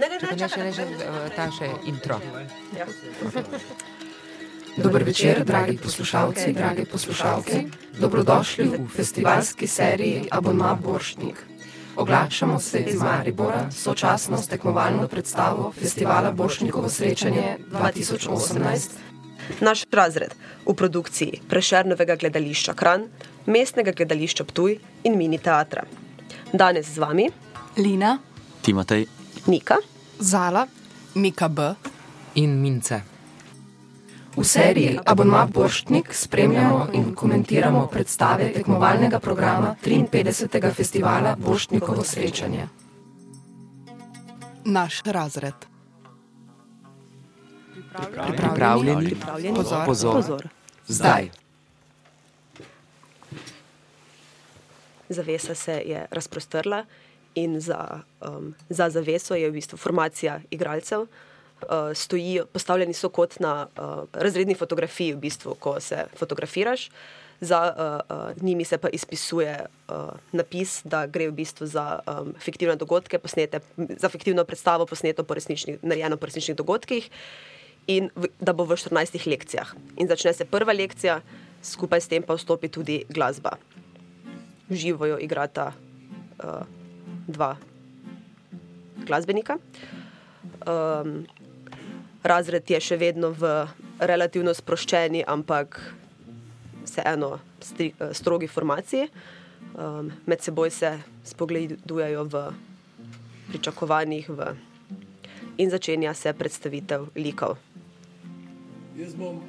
Ne, ne, ne, ne, še, čakaj. eh, ta še intro. Ja. Dober večer, dragi poslušalci, drage poslušalke. Dobrodošli v festivalski seriji Abonma Borštnik. Oglašamo se iz Maribora, sočasno s tekmovalno predstavo Festivala Borštnikovo srečanje 2018. Naš razred v produkciji Prešernovega gledališča Kran, mestnega gledališča Ptuj in mini teatra. Danes z vami Lina, Timotej, Nika, Zala, Mika B. In mince. V seriji Abonma Borštnik spremljamo in komentiramo predstave tekmovalnega programa 53. Festivala Borštnikovo srečanje. naš razred. Pripravljeni? pripravljeni. Pozor. Pozor. Pozor. Zdaj. Zavesa se je razprostrla in za, um, za zaveso je v bistvu formacija igralcev. Uh, stojijo, postavljeni so kot na uh, razredni fotografiji, v bistvu, ko se fotografiraš. Za uh, uh, njimi se pa izpisuje uh, napis, da gre v bistvu za um, fiktivne dogodke, posnete, za fiktivno predstavo, posneto po resničnih, narejeno po resničnih dogodkih, in v, da bo v 14 lekcijah. In začne se prva lekcija, skupaj s tem pa vstopi tudi glasba živo jo igrata uh, dva glasbenika. Um, razred je še vedno v relativno sproščeni, ampak vseeno stri, uh, strogi formaciji. Um, med seboj se spogledujejo v pričakovanjih v, in začenja se predstavitev likov. Jaz bom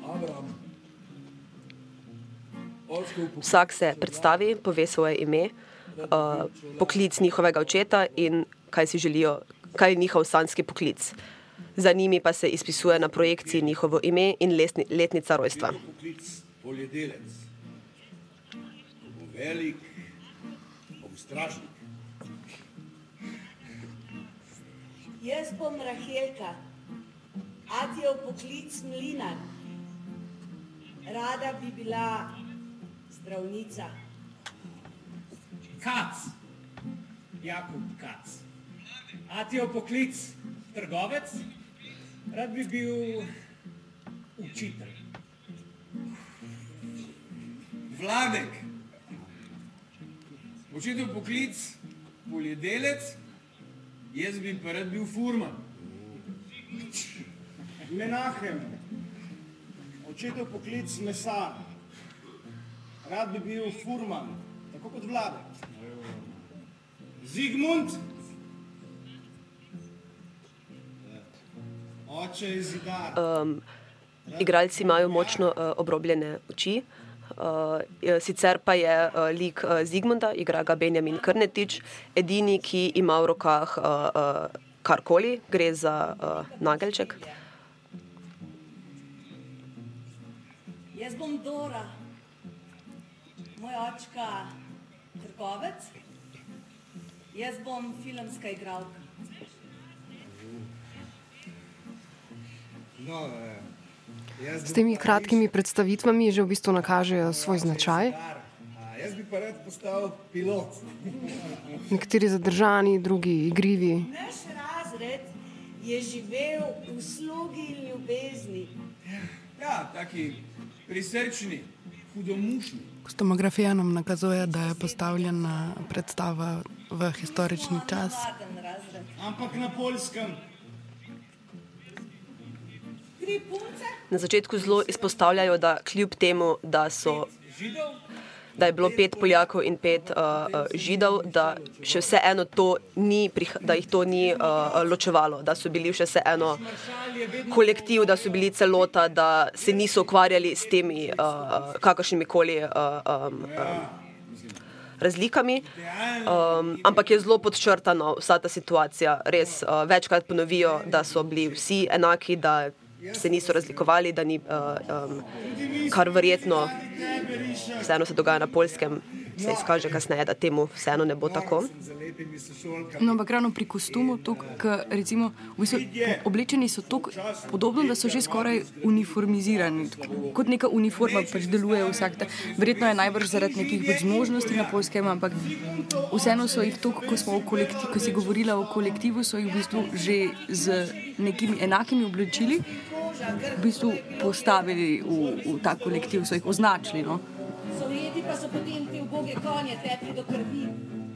poklic. Vsak se predstavi, pove svoje ime, uh, poklic njihovega očeta in kaj si želijo, kaj je njihov sanski poklic. Za njimi pa se izpisuje na projekciji njihovo ime in lesni, letnica rojstva. Poklic poljedelec. Velik, bom stražnik. Jaz bom Rahelka, Atijev poklic mlinar. Rada bi bila zdravnica. Kac, Jakub Kac. Atijo poklic trgovec, rad bi bil učitelj. Vladek. Očetov poklic poljedelec, jaz bi pa rad bil furman. Menahem, očetov poklic mesar. Rad bi bil furman, tako kot vlade. Zigmund, oče je zidar. Um, igralci imajo močno uh, obrobljene oči. Uh, je- sicer pa je uh, lik uh, Zigmunda, igra ga Benjamin Krnetič, edini, ki ima v rokah uh, uh, karkoli, gre za uh, nageljček. Jaz bom Dora, moj očka trgovec. Jaz bom filmska igralka. No, eh, S temi kratkimi predstavitvami že v bistvu nakažejo svoj značaj. Jaz bi pa rad postal pilot. Nekateri zadržani, drugi igrivi. Naš razred je živel v slugi in ljubezni. Ja, taki prisrčni, hudomušni. Kostomografija nam nakazuje, da je postavljena predstava v historični čas. Ampak na polskem. Na začetku zelo izpostavljajo, da kljub temu, da, so, Židov, da je bilo pet Poljakov in pet uh, Židov, da, še vseeno to ni, da jih to ni uh, uh, ločevalo, da so bili še vseeno kolektiv, da so bili celota, da se niso ukvarjali s temi uh, kakršnimi koli uh, um, um, razlikami. Um, ampak je zelo podčrtana vsa ta situacija. Res uh, večkrat ponovijo, da so bili vsi enaki, da se niso razlikovali, da ni, uh, um, kar verjetno vseeno se dogaja na polskem, se izkaže kasneje, da temu vseeno ne bo tako. No, ampak ravno pri kostumu, tukaj, recimo, v bistvu, oblečeni so tako podobno, da so že skoraj uniformizirani. Tako, kot neka uniforma pač deluje vsak. Ta, verjetno je najbrž zaradi nekih pač zmožnosti na polskem, ampak vseeno so jih tukaj, ko smo v kolektivu, ko si govorila o kolektivu, so jih v bistvu že z nekimi enakimi oblačili v bistvu postavili v, v ta kolektiv, so jih označili. No? Sovjeti pa so potem te uboge konje tekli do krvi.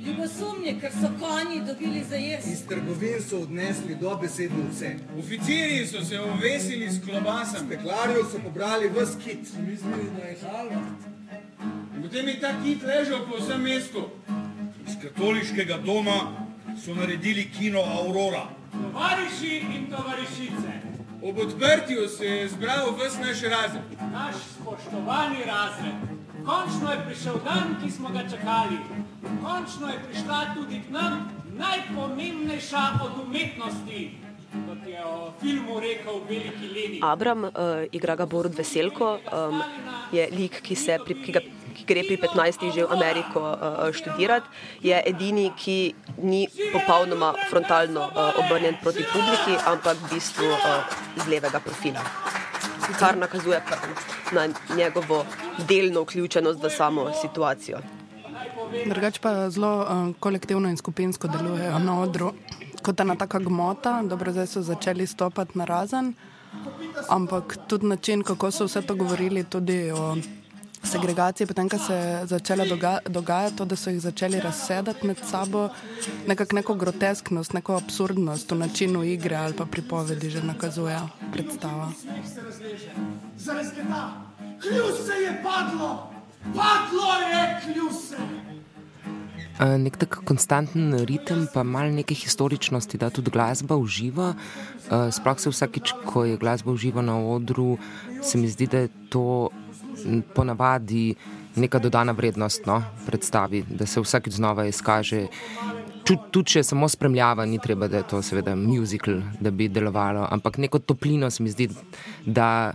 Ljubosumje, ker so konji dobili za jesti. Iz trgovin so odnesli dobesedno vse. Oficirji so se ovesili s klobasami. Peklarju so pobrali vse kit. Mislili, da je halva. Potem je ta kit ležal po vsem mestu. Iz katoliškega doma so naredili kino Aurora. Tovariši in tovarišice, Ob odprtju se je zbral ves naš razred. naš spoštovani razred. Končno je prišel dan, ki smo ga čakali. Končno je prišla tudi k nam najpomembnejša od umetnosti, kot je o filmu rekel veliki Lenin. Abram, uh, igra ga Borod Veselko, um, je lik, ki, se pri, ki, ga, ki gre pri 15 že v Ameriko uh, študirati. Je edini, ki ni popolnoma frontalno uh, obrnjen proti publiki, ampak v bistvu uh, z levega profila. Kar nakazuje na njegovo delno vključenost v samo situacijo. Drugač pa zelo um, kolektivno in skupinsko delujejo na odru, kot ena taka gmota. Dobro, zdaj so začeli stopati na razen, ampak tudi način, kako so vse to govorili, tudi o segregaciji, potem, ko se je začela doga dogajati, to, da so jih začeli razsedati med sabo, nekako neko grotesknost, neko absurdnost v načinu igre ali pa pripovedi že nakazuje predstava. Kljuse je padlo, padlo je kljuse. Nek tak konstanten ritem, pa malo neke historičnosti, da tudi glasba uživa. Sploh se vsakič, ko je glasba uživa na odru, se mi zdi, da je to ponavadi neka dodana vrednost no, predstavi, da se vsakič znova izkaže. Tudi, tudi če je samo spremljava, ni treba, da je to seveda muzikal, da bi delovalo, ampak neko toplino se mi zdi, da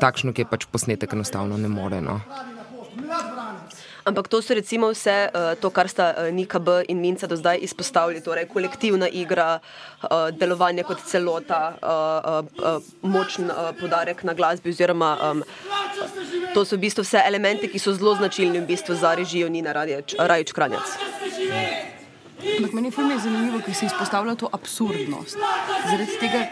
takšno, ki je pač posnetek, enostavno ne more. No. Ampak to so recimo vse uh, to, kar sta uh, Nika B. in Minca do zdaj izpostavili, torej kolektivna igra, uh, delovanje kot celota, uh, uh, uh, močen uh, podarek na glasbi. Oziroma, um, to so v bistvu vse elementi, ki so zelo značilni v bistvu za režijo Nina Rajič Kranjac. Ampak meni je zanimivo, ker se izpostavlja to absurdnost. Zaradi tega,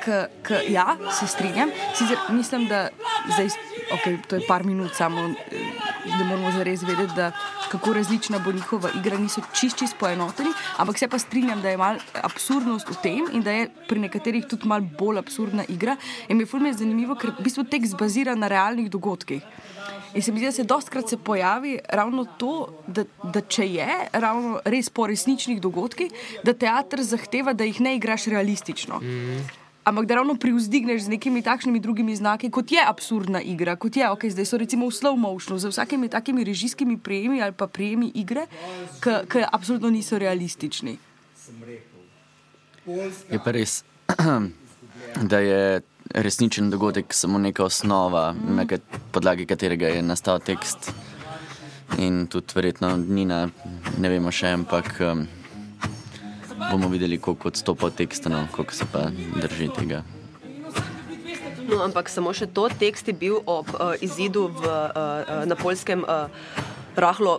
ker ja, se strinjam, sicer mislim, da zdaj, okay, to je par minut samo, da moramo zares vedeti, da kako različna bo njihova igra, niso čist, čist poenoteni, ampak se pa strinjam, da je mal absurdnost v tem in da je pri nekaterih tudi mal bolj absurdna igra. In mi je fulmin zanimivo, ker v bistvu tekst bazira na realnih dogodkih. In se mi zdi, da se dostkrat se pojavi ravno to, da, da če je ravno res po resničnih dogodkih, da teater zahteva, da jih ne igraš realistično. Mm. Ampak da ravno privzdigneš z nekimi takšnimi drugimi znaki, kot je absurdna igra, kot je, okay, zdaj so recimo v slow motionu, z vsakimi takimi režijskimi prijemi ali pa prijemi igre, ki absolutno niso realistični. Je pa res, da je resničen dogodek samo neka osnova, na kat podlagi katerega je nastal tekst. In tudi verjetno Nina, ne vemo še, ampak um, bomo videli, koliko odstopa od teksta, no, koliko se pa drži tega. No, ampak samo še to, tekst je bil ob uh, izidu v, uh, na polskem uh, rahlo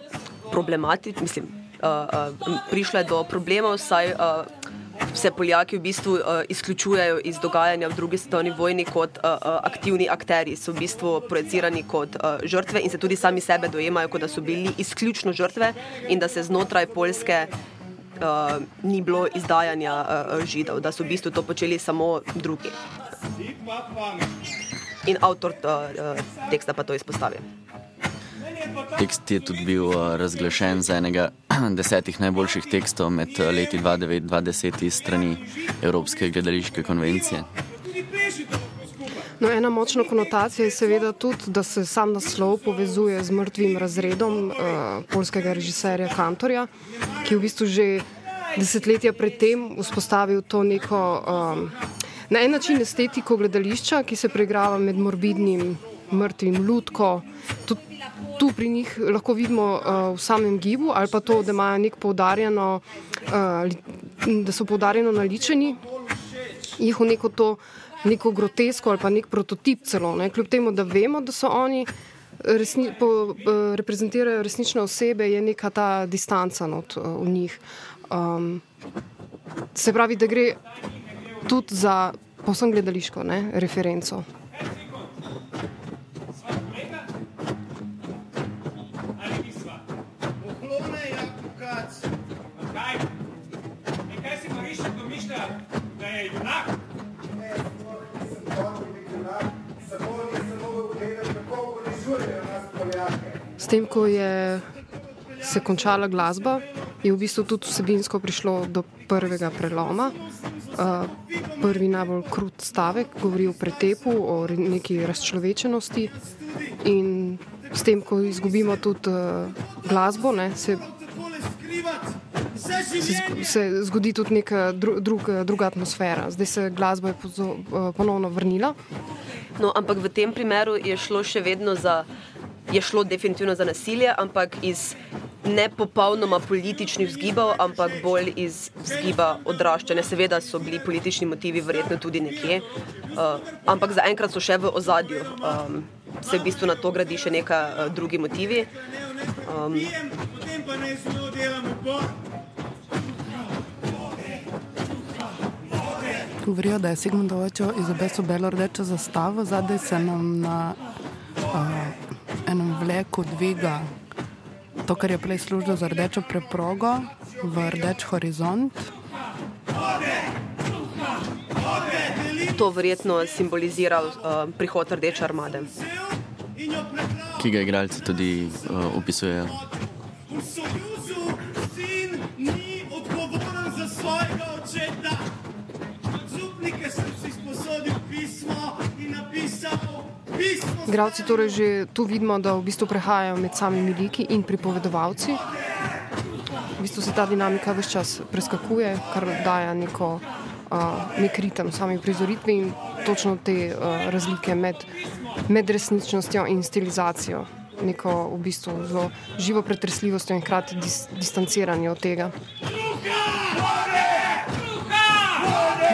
problematičen, mislim, uh, uh, prišlo je do problemov, saj uh, se Poljaki v bistvu uh, izključujejo iz dogajanja v drugi svetovni vojni kot uh, aktivni akteri, so v bistvu projicirani kot uh, žrtve in se tudi sami sebe dojemajo, kot da so bili izključno žrtve in da se znotraj Poljske uh, ni bilo izdajanja uh, židov, da so v bistvu to počeli samo drugi. In avtor uh, teksta pa to izpostavi. Tekst je tudi bil uh, razglašen za enega desetih najboljših tekstov med uh, leti 2009-2010 strani Evropske gledališke konvencije. No, ena močna konotacija je seveda tudi, da se sam naslov povezuje z mrtvim razredom uh, polskega režiserja Kantorja, ki je v bistvu že desetletja predtem vzpostavil to neko um, na en način estetiko gledališča, ki se preigrava med morbidnim mrtvim ljudko. Tudi tu pri njih lahko vidimo uh, v samem gibu, ali pa to, da imajo nek poudarjeno, uh, da so poudarjeno naličeni, jih v neko to, neko grotesko ali pa nek prototip celo. Ne? Kljub temu, da vemo, da so oni. Resni, po, uh, reprezentirajo resnične osebe, je neka ta distanca not, uh, v njih. Um, se pravi, da gre tudi za posebno gledališko ne, referenco. S tem, ko je se končala glasba, je v bistvu tudi vsebinsko prišlo do prvega preloma. Uh, prvi najbolj krut stavek govori o pretepu, o neki razčlovečenosti. In s tem, ko izgubimo tudi uh, glasbo, ne, se, se, se zgodi tudi neka dru, drug, druga atmosfera. Zdaj se glasba je pozo, uh, ponovno vrnila. No, ampak v tem primeru je šlo še vedno za. Je šlo definitivno za nasilje, ampak iz ne popolnoma političnih vzgibov, ampak bolj iz vzgiba odraščanja. Seveda so bili politični motivi verjetno tudi nekje, uh, ampak zaenkrat so še v ozadju. Um, se v bistvu na to gradi še neka uh, drugi motivi. Um, Govorijo, da je Sigmund oče izobesil belo rdečo zastavo, zadaj se nam na uh, enem vleku dviga to, kar je prej služilo za rdečo preprogo, v rdeč horizont. To verjetno simbolizira uh, prihod rdeče armade. Ki ga igralci tudi uh, opisujejo. Igravci torej že tu vidimo, da v bistvu prehajajo med samimi liki in pripovedovalci. V bistvu se ta dinamika vse čas preskakuje, kar daje neko, uh, nek ritem sami prizoritvi in točno te uh, razlike med, med resničnostjo in stilizacijo. Neko v bistvu zelo živo pretresljivostjo in hkrati dis, distanciranje od tega.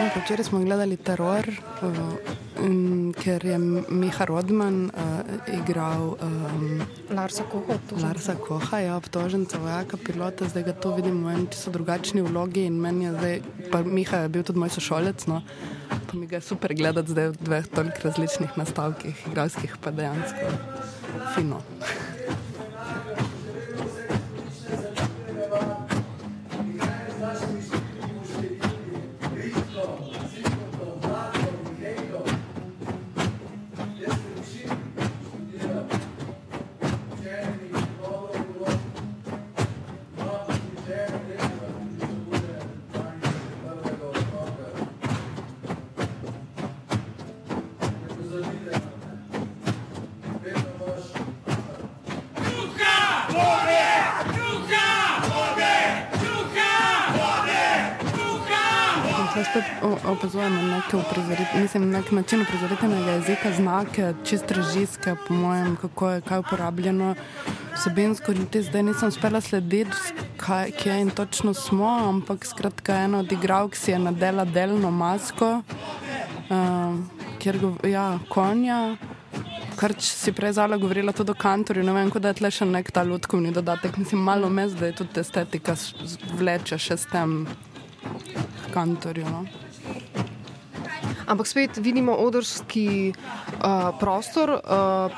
Včeraj smo gledali teror, uh, ker je Miha Rodman uh, igral um, Larsa Koha. Larsa Koha ja, obtožen za vojaka pilota, zdaj ga tu vidimo v čisto drugačni vlogi in meni je zdaj, pa Miha je bil tudi moj sošolec, no, pa mi ga je super gledati zdaj v dveh toliko različnih nastavkih, igralskih pa dejansko fino. Uprizoritve, mislim, nek način uprizoritvenega jezika, znake, čist režijske, po mojem, kako je kaj uporabljeno. Vsebinsko niti zdaj nisem uspela slediti, kaj, kje in točno smo, ampak skratka ena od igralk si je nadela delno masko, uh, kjer ja, konja. Kar si prej zala govorila tudi o kantorju, ne vem, da je tle še nek ta lutkovni dodatek. Mislim, malo me zdaj tudi estetika vleče še s tem kantorjem. No? Ampak spet vidimo odrski uh, prostor, uh,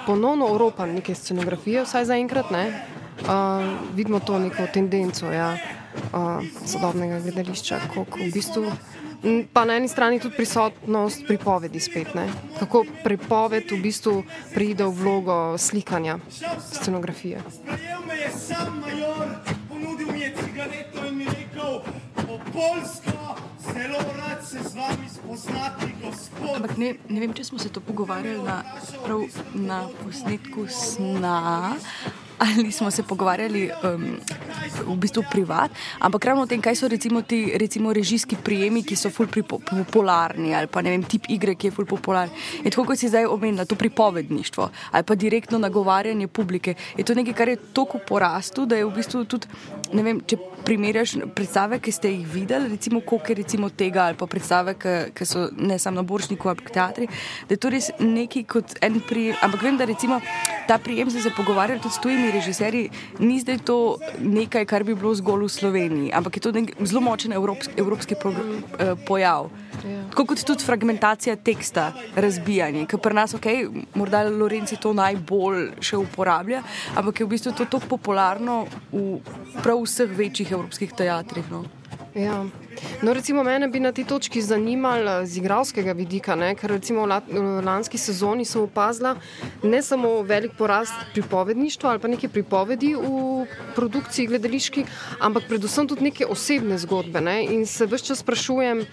ponovno oropan neke scenografije, vsaj zaenkrat ne. Uh, vidimo to neko tendenco ja, uh, sodobnega gledališča, kako v bistvu. Pa na eni strani tudi prisotnost pripovedi spet, ne? kako pripoved v bistvu pride v vlogo slikanja scenografije. Polska, zelo rad se z vami spoznati, gospod. Ampak ne, ne vem, če smo se to pogovarjali na, prav, na posnetku sna ali smo se pogovarjali um, v bistvu privat, ampak ravno o tem, kaj so recimo ti recimo režijski prijemi, ki so ful popularni ali pa ne vem, tip igre, ki je ful popularen. In tako kot si zdaj omenila, to pripovedništvo ali pa direktno nagovarjanje publike, je to nekaj, kar je toliko porastu, da je v bistvu tudi, ne vem, če primerjaš predstave, ki ste jih videli, recimo koke recimo tega ali pa predstave, ki so ne samo na boršniku, ampak teatri, da je to res nekaj kot en prijem, ampak vem, da recimo ta prijem se je pogovarjal tudi s tujimi režiserji, ni zdaj to nekaj, kar bi bilo zgolj v Sloveniji, ampak je to nek zelo močen evropski, evropski eh, pojav. Ja. Tako kot tudi fragmentacija teksta, razbijanje, ki pri nas, ok, morda Lorenci to najbolj še uporablja, ampak je v bistvu to tako popularno v prav vseh večjih evropskih teatrih. No. Ja. No, recimo, mene bi na tej točki zanimalo z igralskega vidika, ne? ker recimo v lanski sezoni sem opazila ne samo velik porast pripovedništva ali pa neke pripovedi v produkciji gledališki, ampak predvsem tudi neke osebne zgodbe. Ne? In se vse čas sprašujem,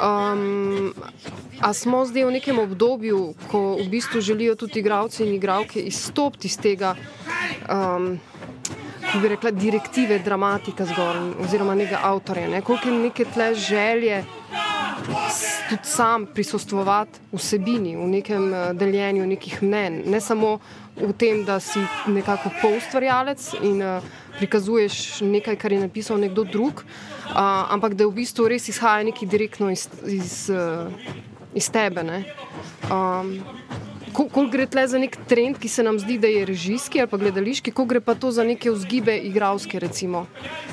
um, a smo zdaj v nekem obdobju, ko v bistvu želijo tudi igralci in igralke izstopiti iz tega. Um, kako bi rekla, direktive dramatika zgolj, oziroma nekega avtorja. Ne? Koliko je neke tle želje tudi sam prisostvovati vsebini, v nekem eh, deljenju nekih mnen, ne samo v tem, da si nekako poustvarjalec in uh, prikazuješ nekaj, kar je napisal nekdo drug, uh, ampak da v bistvu res izhaja nekaj direktno iz, iz, uh, iz tebe. Um, Ko gre tle za nek trend, ki se nam zdi, da je režijski ali pa gledališki, ko gre pa to za neke vzgibe igralske?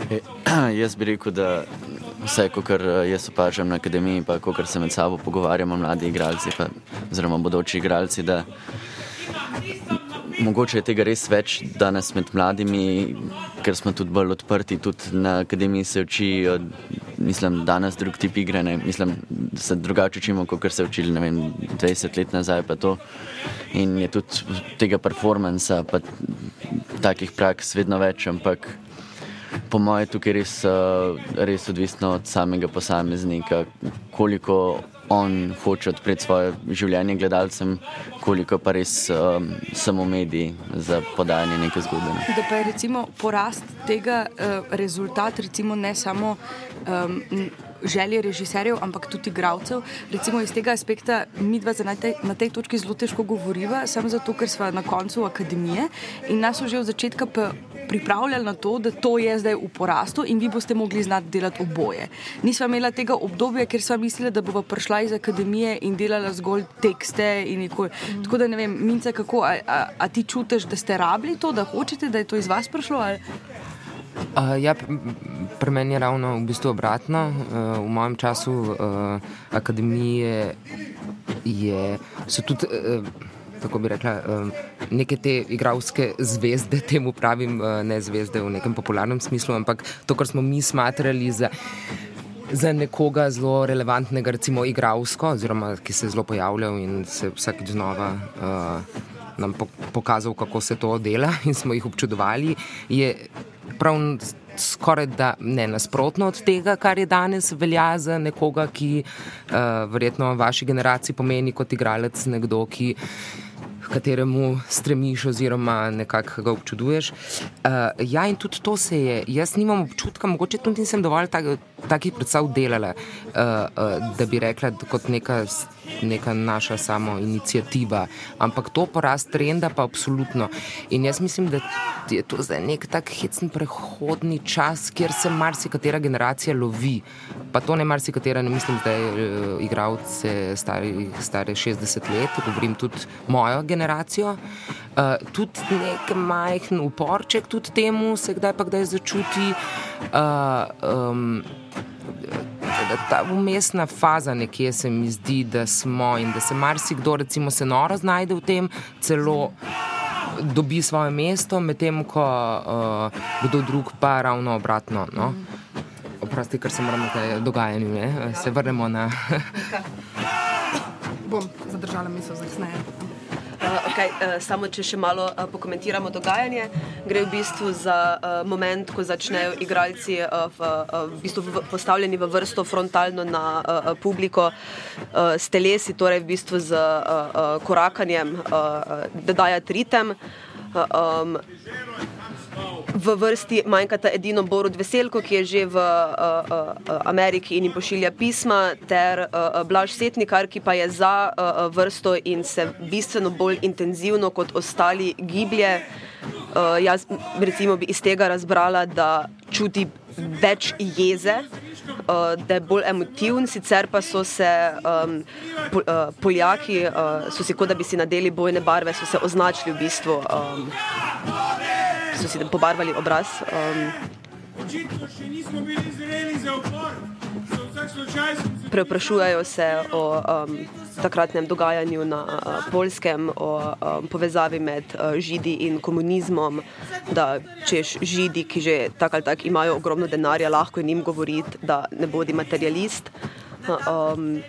E, jaz bi rekel, da vse, kar eh, jaz opažam na akademiji, pa kar se med sabo pogovarjamo, mladi igralci, pa, oziroma bodoči igralci, da mogoče je tega res več danes med mladimi, ker smo tudi bolj odprti. Tudi na akademiji se učijo mislim, danes drug tip igre, ne, mislim, da se drugače učimo, kot se učili vem, 20 let nazaj. In je tudi tega performansa, pa takih praks vedno več, ampak po mojem je tukaj res, res odvisno od samega posameznika, koliko on hoče odpreti svoje življenje gledalcem, koliko pa res um, samo mediji za podajanje neke zgodbe. Da pa je recimo porast tega uh, rezultat, recimo ne samo. Um, Želje režiserjev, ampak tudi igravcev. Recimo iz tega aspekta, mi dva na tej, na tej točki zelo težko govoriva, samo zato, ker smo na koncu akademije in nas so že od začetka pripravljali na to, da to je zdaj v porastu in vi boste mogli znati delati oboje. Nisva imela tega obdobja, ker sva mislila, da bova prišla iz akademije in delala zgolj tekste. Mm. Tako da ne vem, mince, kako, a, a, a ti čutiš, da ste rabili to, da hočete, da je to iz vas prišlo? Ali? Uh, ja, pri meni je ravno v bistvu obratno. Uh, v mojem času uh, akademije je, so tudi. Uh, kako bi rekla, neke te igralske zvezde, temu pravim, ne zvezde v nekem popularnem smislu, ampak to, kar smo mi smatrali za. Za nekoga zelo relevantnega, recimo igralsko, oziroma ki se je zelo pojavljal in se vsakeč znova uh, nam pokazal, kako se to dela, in smo jih občudovali, je prav skoraj da ne nasprotno od tega, kar je danes velja za nekoga, ki uh, verjetno v vaši generaciji pomeni kot igralec nekdo, ki kateremu stremiš, oziroma nekako ga občuduješ. Uh, ja, in tudi to se je, jaz nimam občutka, mogoče tudi nisem dovolj tak, takih predstav delala, uh, uh, da bi rekla, da kot neka, neka naša samo inicijativa. Ampak to porast trenda pa absolutno. In jaz mislim, da je to zdaj nek tak hecen prehodni čas, kjer se marsikatera generacija lovi. Pa to ne marsikatera, ne mislim, da je uh, igralce stare 60 let, govorim tudi mojo generacijo. Uh, tudi nek majhen uporček, tudi temu se kdaj pa kdaj začuti. Uh, um, Ta umestna faza, nekje se mi zdi, da smo in da se marsikdo, recimo, se noro znajde v tem, celo dobi svoje mesto, medtem ko uh, kdo drug pa ravno obratno. No? Oprosti, ker se moramo kaj dogajati, se vrnemo na. Bom zadržala misel za kasneje. Uh, okay, uh, samo če še malo uh, pokomentiramo dogajanje, gre v bistvu za uh, moment, ko začnejo igralci uh, v, uh, v bistvu v, postavljeni v vrsto frontalno na uh, publiko uh, s telesi, torej v bistvu z uh, uh, korakanjem, uh, da daje ritem. Uh, um, v vrsti manjkata edino Borod Veselko, ki je že v uh, uh, Ameriki in jim pošilja pisma, ter uh, Blaž Setnikar, ki pa je za uh, vrsto in se bistveno bolj intenzivno kot ostali giblje. Uh, jaz recimo bi iz tega razbrala, da čuti več jeze. Uh, da je bolj emotiven, sicer pa so se um, po, uh, Poljaki, uh, so si kot da bi si nadeli bojne barve, so se označili v bistvu. Um, so si pobarvali obraz. Um, Preprašujejo se o um, takratnem dogajanju na uh, Polskem, o um, povezavi med uh, židi in komunizmom, da češ židi, ki že tako ali tako imajo ogromno denarja, lahko jim govoriti, da ne bodi materialist. Um,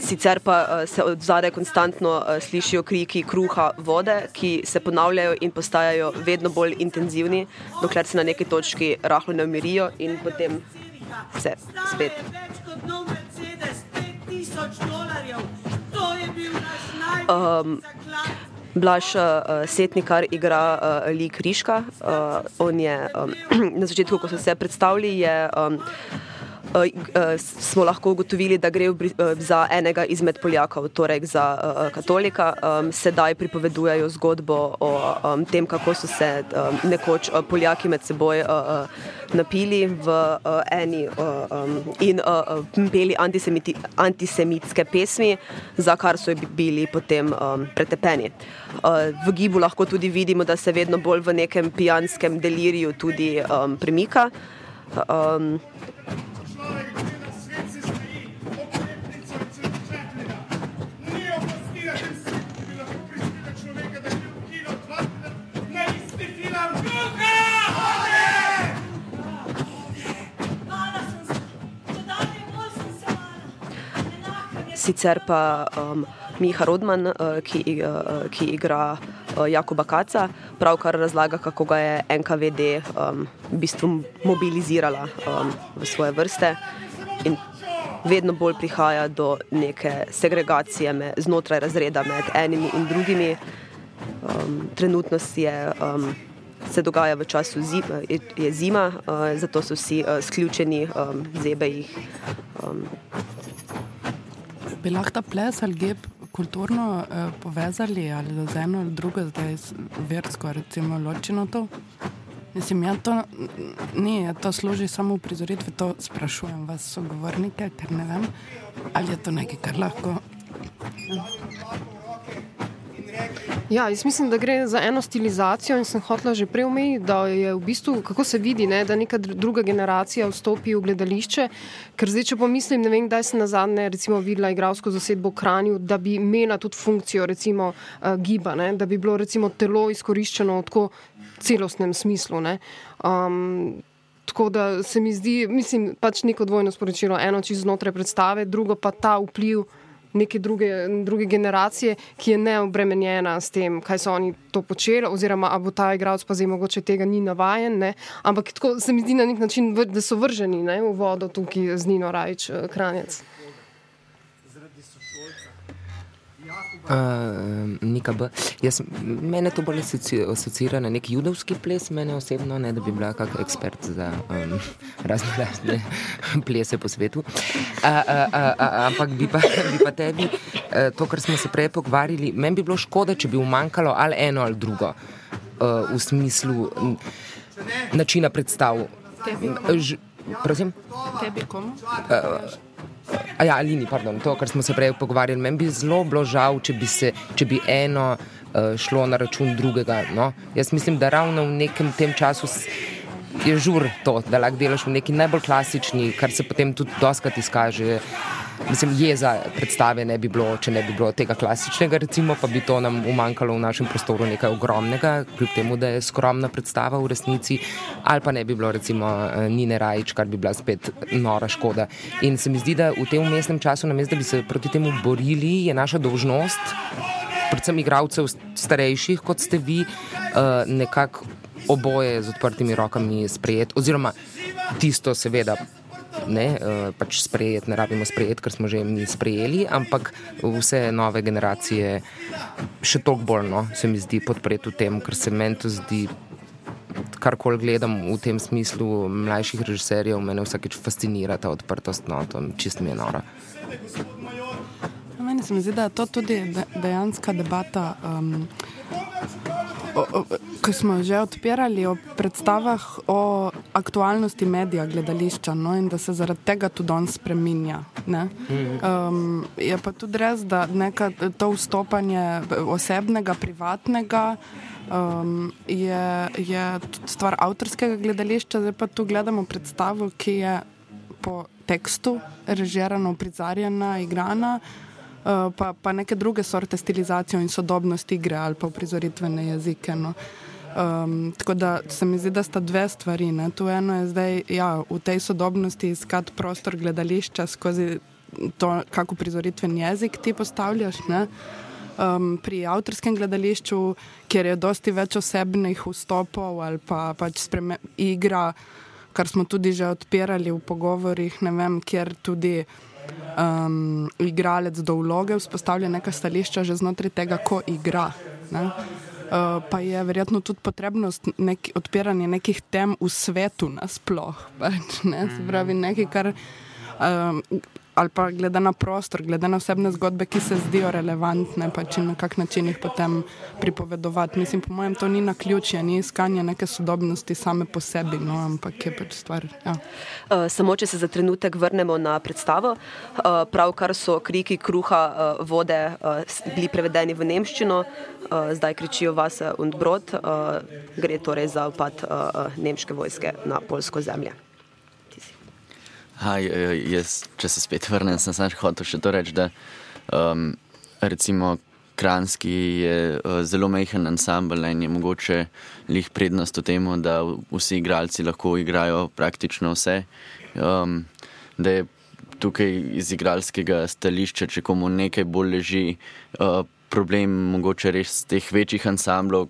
Sicer pa uh, se od zadaj konstantno uh, slišijo kriki kruha, vode, ki se ponavljajo in postajajo vedno bolj intenzivni, dokler se na neki točki rahlo ne umirijo in potem se spet. Um, Blaž uh, Setnikar igra uh, Lik Riška. Uh, on je um, na začetku, ko so se predstavili, je. Um, uh, uh, smo lahko ugotovili, da gre v, uh, za enega izmed Poljakov, torej za uh, katolika. Um, sedaj pripovedujejo zgodbo o um, tem, kako so se um, nekoč uh, Poljaki med seboj uh, uh, napili v uh, eni uh, um, in uh, peli antisemiti, antisemitske pesmi, za kar so bili potem um, pretepeni. Uh, v gibu lahko tudi vidimo, da se vedno bolj v nekem pijanskem deliriju tudi um, premika. Um, Sicer pa um, Miha Rodman, uh, ki, uh, ki igra Jakoba Kaca, pravkar razlaga, kako ga je NKVD um, v bistvu mobilizirala um, v svoje vrste. In vedno bolj prihaja do neke segregacije med, znotraj razreda med enimi in drugimi. Um, trenutno je, um, se dogaja v času zima, je, je zima, uh, zato so vsi uh, sključeni, um, zebe jih. Um, bi lahko ta ples ali gib kulturno eh, povezali ali z eno ali drugo, zdaj versko, recimo ločeno to? Mislim, ja, to ni, ja, to služi samo prizoritvi, to sprašujem vas, sogovornike, ker ne vem, ali je to nekaj, kar lahko. Ja. Ja, jaz mislim, da gre za eno stilizacijo in sem hotela že prej omeniti, da je v bistvu, kako se vidi, ne, da neka druga generacija vstopi v gledališče. Ker zdaj, če pomislim, ne vem, kdaj sem na zadnje recimo videla igralsko zasedbo v Kranju, da bi imela tudi funkcijo recimo uh, giba, ne, da bi bilo recimo telo izkoriščeno v tako celostnem smislu. Ne. Um, Tako da se mi zdi, mislim, pač neko dvojno sporočilo. Eno čisto znotraj predstave, drugo pa ta vpliv neke druge, druge generacije, ki je neobremenjena s tem, kaj so oni to počeli, oziroma ali bo ta igralec pa zdaj mogoče tega ni navajen. Ne? Ampak tako se mi zdi na nek način, da so vrženi ne, v vodo tukaj z Nino Rajč, eh, Kranjec. Uh, Jaz, mene to bolj asocira na nek judovski ples, mene osebno, ne da bi bila kakšen ekspert za um, razne razne plese po svetu. Uh, uh, uh, uh, ampak bi pa, bi pa tebi, uh, to, kar smo se prej pogovarjali, meni bi bilo škoda, če bi umankalo ali eno ali drugo uh, v smislu načina predstav. Ž, prosim? Tebi komu? Uh, A ja, ali ni, pardon, to, kar smo se prej pogovarjali. Meni bi zelo bilo žal, če bi, se, če bi eno uh, šlo na račun drugega. No? Jaz mislim, da ravno v nekem tem času je žur to, da lahko delaš v neki najbolj klasični, kar se potem tudi doskrat izkaže. Mislim, jeza predstave ne bi bilo, če ne bi bilo tega klasičnega, recimo, pa bi to nam umankalo v našem prostoru nekaj ogromnega, kljub temu, da je skromna predstava v resnici, ali pa ne bi bilo, recimo, eh, Nine Rajč, kar bi bila spet nora škoda. In se mi zdi, da v tem umestnem času, namesto da bi se proti temu borili, je naša dolžnost, predvsem igravcev starejših, kot ste vi, eh, nekako oboje z odprtimi rokami sprejeti, oziroma tisto, seveda ne, uh, pač sprejeti, ne rabimo sprejeti, ker smo že mi sprejeli, ampak vse nove generacije še toliko bolj, no, se mi zdi, podpreti v tem, ker se meni to zdi karkoli gledam v tem smislu mlajših režiserjev, me vsakeč fascinira ta odprtost, no, to čist mi je nora. Meni se zdi, da je to tudi dejanska debata. Um, Ko smo že odpirali o predstavah o aktualnosti medija, gledališča, no, in da se zaradi tega tudi on spremenja. Um, je pa tudi res, da neka, to vstopanje osebnega, privatnega um, je, je stvar avtorskega gledališča. Zdaj pa tu gledamo predstavo, ki je po tekstu režirana, prizarjena, igrana. Eh, pa, pa neke druge sorte stilizacije in sodobnosti igre ali pa prizoritvene jezike. No. Um, tako da se mi zdi, da sta dve stvari. Ne. Tu eno je zdaj ja, v tej sodobnosti iskati prostor gledališča skozi to, kako prizoritveni jezik ti postavljaš. Um, pri avtorskem gledališču, kjer je dosti več osebnih vstopov ali pa pač igra, kar smo tudi že odpirali v pogovorih, ne vem, kjer tudi um, igralec do vloge vzpostavlja neka stališča že znotraj tega, ko igra. Ne? Uh, pa je verjetno tudi potrebno nek, odpiranje nekih tem v svetu nasplošno. Pač, ne? Se pravi, nekaj, kar um, ali pa glede na prostor, glede na osebne zgodbe, ki se zdijo relevantne, pa če na kak način jih potem pripovedovati. Mislim, po mojem, to ni na ključje, ni iskanje neke sodobnosti same po sebi, no, ampak je pač stvar. Ja. Uh, samo, če se za trenutek vrnemo na predstavo, uh, pravkar so kriki kruha, uh, vode uh, bili prevedeni v nemščino, uh, zdaj kričijo vas und brod, uh, gre torej za upad uh, nemške vojske na polsko zemljo. Aj, jaz, če se spet vrnem, sem samo hotel še to reči, da um, recimo Kranski je uh, zelo majhen ansambl in je mogoče lih prednost v tem, da vsi igralci lahko igrajo praktično vse. Um, da je tukaj iz igralskega stališča, če komu nekaj bolj leži, uh, problem mogoče res teh večjih ansamblov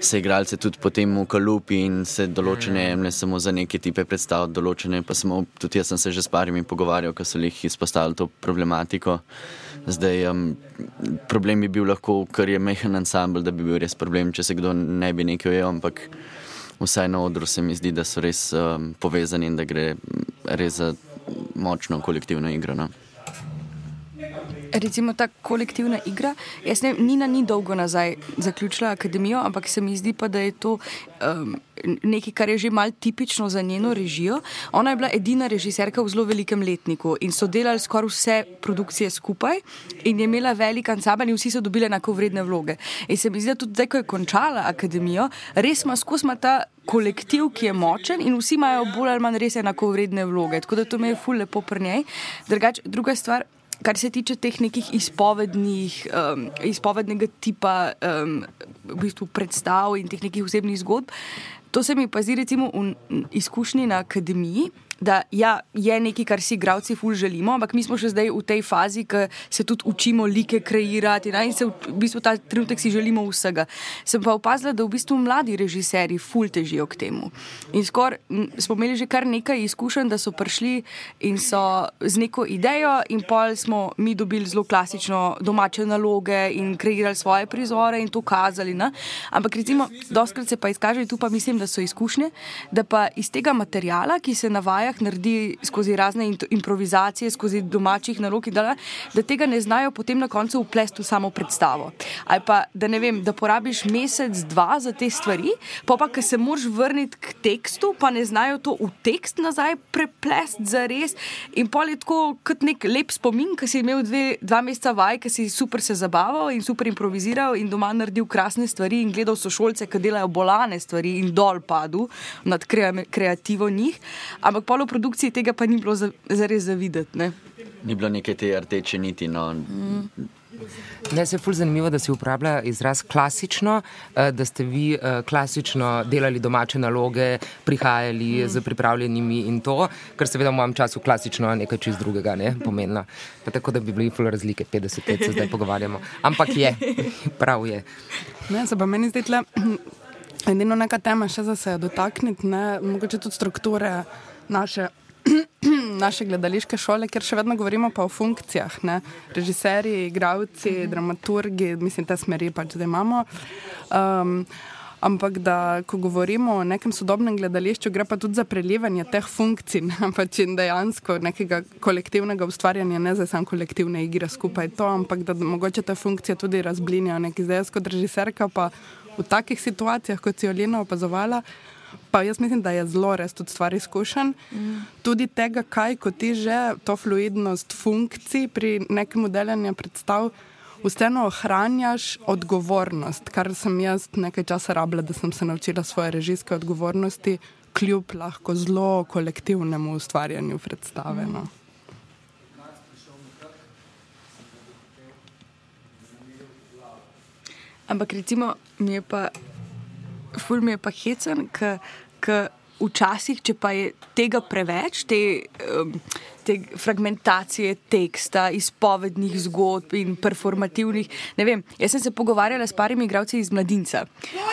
se igralce tudi potem v kalupi in se določene mm. jemlje samo za neke tipe predstav, določene pa smo, tudi jaz sem se že s parimi pogovarjal, ko so jih izpostavili to problematiko. Zdaj, um, problem bi bil lahko, ker je mehen ansambl, da bi bil res problem, če se kdo ne bi nekaj ujel, ampak vsaj na odru se mi zdi, da so res um, povezani in da gre res za močno kolektivno igro. No recimo ta kolektivna igra. Jaz ne vem, Nina ni dolgo nazaj zaključila akademijo, ampak se mi zdi pa, da je to um, nekaj, kar je že mal tipično za njeno režijo. Ona je bila edina režiserka v zelo velikem letniku in so delali skoraj vse produkcije skupaj in je imela velik ansambl in vsi so dobili enako vredne vloge. In se mi zdi, da tudi zdaj, ko je končala akademijo, res ima skozi ta. Kolektiv, ki je močen, in vsi imajo bolj ali manj res enako vredne vloge. Tako da to me je fully lepo pri njej. Drugač, druga stvar, kar se tiče teh nekih izpovednih, um, izpovednega tipa um, v bistvu predstav in teh nekih osebnih zgodb, to se mi pa zdi, recimo, v izkušnji na akademiji da ja, je nekaj, kar si igravci ful želimo, ampak mi smo še zdaj v tej fazi, ki se tudi učimo like kreirati ne? in se v bistvu ta trenutek si želimo vsega. Sem pa opazila, da v bistvu mladi režiserji ful težijo k temu. In skoraj smo imeli že kar nekaj izkušenj, da so prišli in so z neko idejo, in pol smo mi dobili zelo klasično domače naloge in kreirali svoje prizore in to kazali. Ne? Ampak recimo, doskrat se pa izkaže, tu pa mislim, da so izkušnje, da pa iz tega materijala, ki se navaja, vajah naredi skozi razne improvizacije, skozi domačih nalog, da, da tega ne znajo potem na koncu uplesti v samo predstavo. Ali pa da ne vem, da porabiš mesec, dva za te stvari, pa pa, se moraš vrniti k tekstu, pa ne znajo to v tekst nazaj preplesti za res. In pol je tako kot nek lep spomin, ki si imel dve, dva meseca vaj, ki si super se zabaval in super improviziral in doma naredil krasne stvari in gledal sošolce, ki delajo bolane stvari in dol padu nad kreativo njih. Ampak pol v produkciji tega pa ni bilo zares za videti. Ne? Ni bilo neke te rdeče niti. No. Mm. Ne, se je fulj zanimivo, da se uporablja izraz klasično, eh, da ste vi eh, klasično delali domače naloge, prihajali mm. z pripravljenimi in to, kar seveda v mojem času klasično je nekaj čist drugega, ne, pomenilo. Pa tako, da bi bili fulj razlike, 50 let se zdaj pogovarjamo. Ampak je, prav je. Ne, se pa meni zdi tle, edino neka tema še za se dotakniti, ne, mogoče tudi strukture naše, naše gledališke šole, ker še vedno govorimo o funkcijah, ne? režiserji, igravci, dramaturgi, mislim, te smeri pač zdaj imamo. Um, Ampak da, ko govorimo o nekem sodobnem gledališču, gre pa tudi za prelivanje teh funkcij ne, pač in dejansko nekega kolektivnega ustvarjanja, ne za samo kolektivne igre skupaj to, ampak da mogoče te funkcije tudi razblinijo. Nekaj zdaj, kot režiserka, pa v takih situacijah, kot si Olina opazovala. Pa jaz mislim, da je zelo res tudi stvar izkušen. Mm. Tudi tega, kaj ko ti že to fluidnost funkcij pri nekem deljenju predstav, vseeno ohranjaš odgovornost, kar sem jaz nekaj časa rabila, da sem se naučila svoje režijske odgovornosti, kljub lahko zelo kolektivnemu ustvarjanju predstave. No. Ampak recimo, mi je pa, ful mi je pa hecen, ker que včasih, če pa je tega preveč, te, te fragmentacije teksta, izpovednih zgodb in performativnih. Ne vem, jaz sem se pogovarjala s parimi igravci iz mladinca.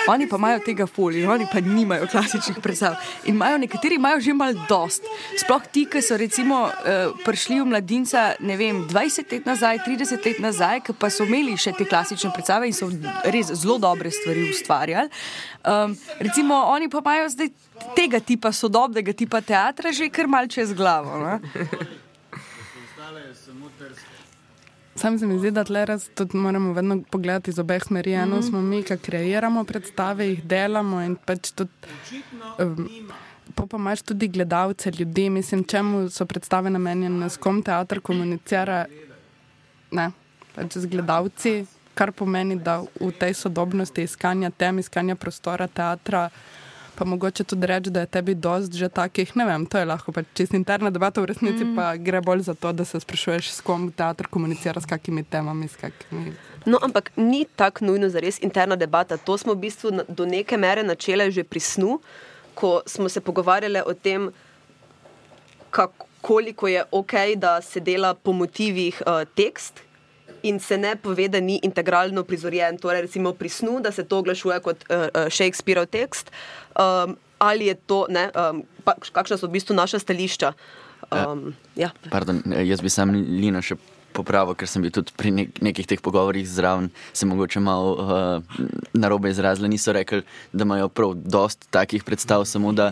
Oni pa imajo tega folija, oni pa nimajo klasičnih predstav. In imajo, nekateri imajo že malo dost. Sploh ti, ki so recimo uh, prišli v mladinca, ne vem, 20 let nazaj, 30 let nazaj, ki pa so imeli še te klasične predstave in so res zelo dobre stvari ustvarjali. Um, recimo, oni pa imajo zdaj tega tipa sodobnega tipa teatra že kar mal čez glavo. Sam se mi zdi, da tle raz tudi moramo vedno pogledati iz obeh smeri. Eno mm. smo mi, ki kreiramo predstave, jih delamo in pač tudi. Um, Pa pa imaš tudi gledalce, ljudi, mislim, čemu so predstave namenjene, s kom teater komunicira. Ne, pač z gledalci, kar pomeni, da v tej sodobnosti iskanja tem, iskanja prostora teatra, pa mogoče tudi reči, da je tebi dost že takih, ne vem, to je lahko pač čisto interna debata, v resnici mm. pa gre bolj za to, da se sprašuješ, s kom teater komunicira, s kakimi temami, s kakimi. No, ampak ni tako nujno za res interna debata. To smo v bistvu do neke mere načele že pri snu, ko smo se pogovarjali o tem, kako, koliko je ok, da se dela po motivih uh, tekst, in se ne pove, da ni integralno prizorjen. Torej, recimo pri snu, da se to oglašuje kot uh, uh, Shakespeareov tekst. Um, ali je to, ne, um, pa, kakšna so v bistvu naša stališča? Um, ja. Pardon, jaz bi sam Lina še popravil, ker sem bil tudi pri nek nekih teh pogovorih zraven, se mogoče malo uh, narobe izrazili. Niso rekli, da imajo prav dost takih predstav, samo da,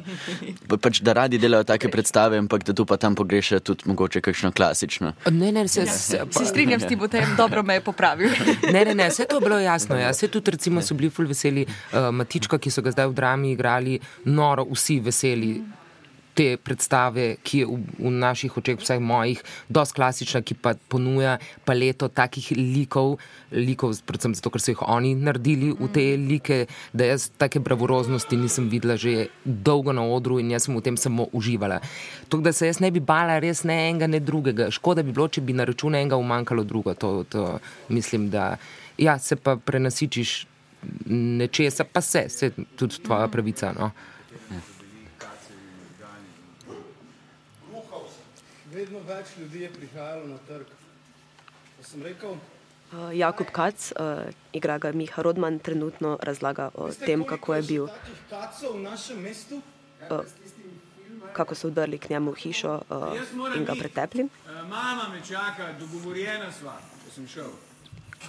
pač, da radi delajo take predstave, ampak da tu pa tam pogrešajo tudi mogoče kakšno klasično. Ne, ne, se, ja, se, se strinjam s tem, da je dobro me je popravil. ne, ne, ne, vse to je bilo jasno. Ja. Vse tudi, recimo, so bili ful veseli uh, Matička, ki so ga zdaj v drami igrali, noro vsi veseli te predstave, ki je v, v naših očeh, vsaj mojih, dosti klasična, ki pa ponuja paleto takih likov, likov, predvsem zato, ker so jih oni naredili v te like, da jaz take bravuroznosti nisem videla že dolgo na odru in jaz sem v tem samo uživala. To, da se jaz ne bi bala res ne enega, ne drugega. Škoda bi bilo, če bi na račun enega umanjkalo drugo. To, to mislim, da ja, se pa prenasičiš nečesa, pa se, se tudi tvoja pravica. No. Vedno več ljudi je prihajalo na trg. Rekel, uh, Jakub Kac, uh, igra ga Miha Rodman, trenutno razlaga o veste, tem, kako je bil. Uh, kako so vdrli k njemu v hišo uh, in ga pretepli. Uh, mama me čaka, dogovorjena sva, da sem šel.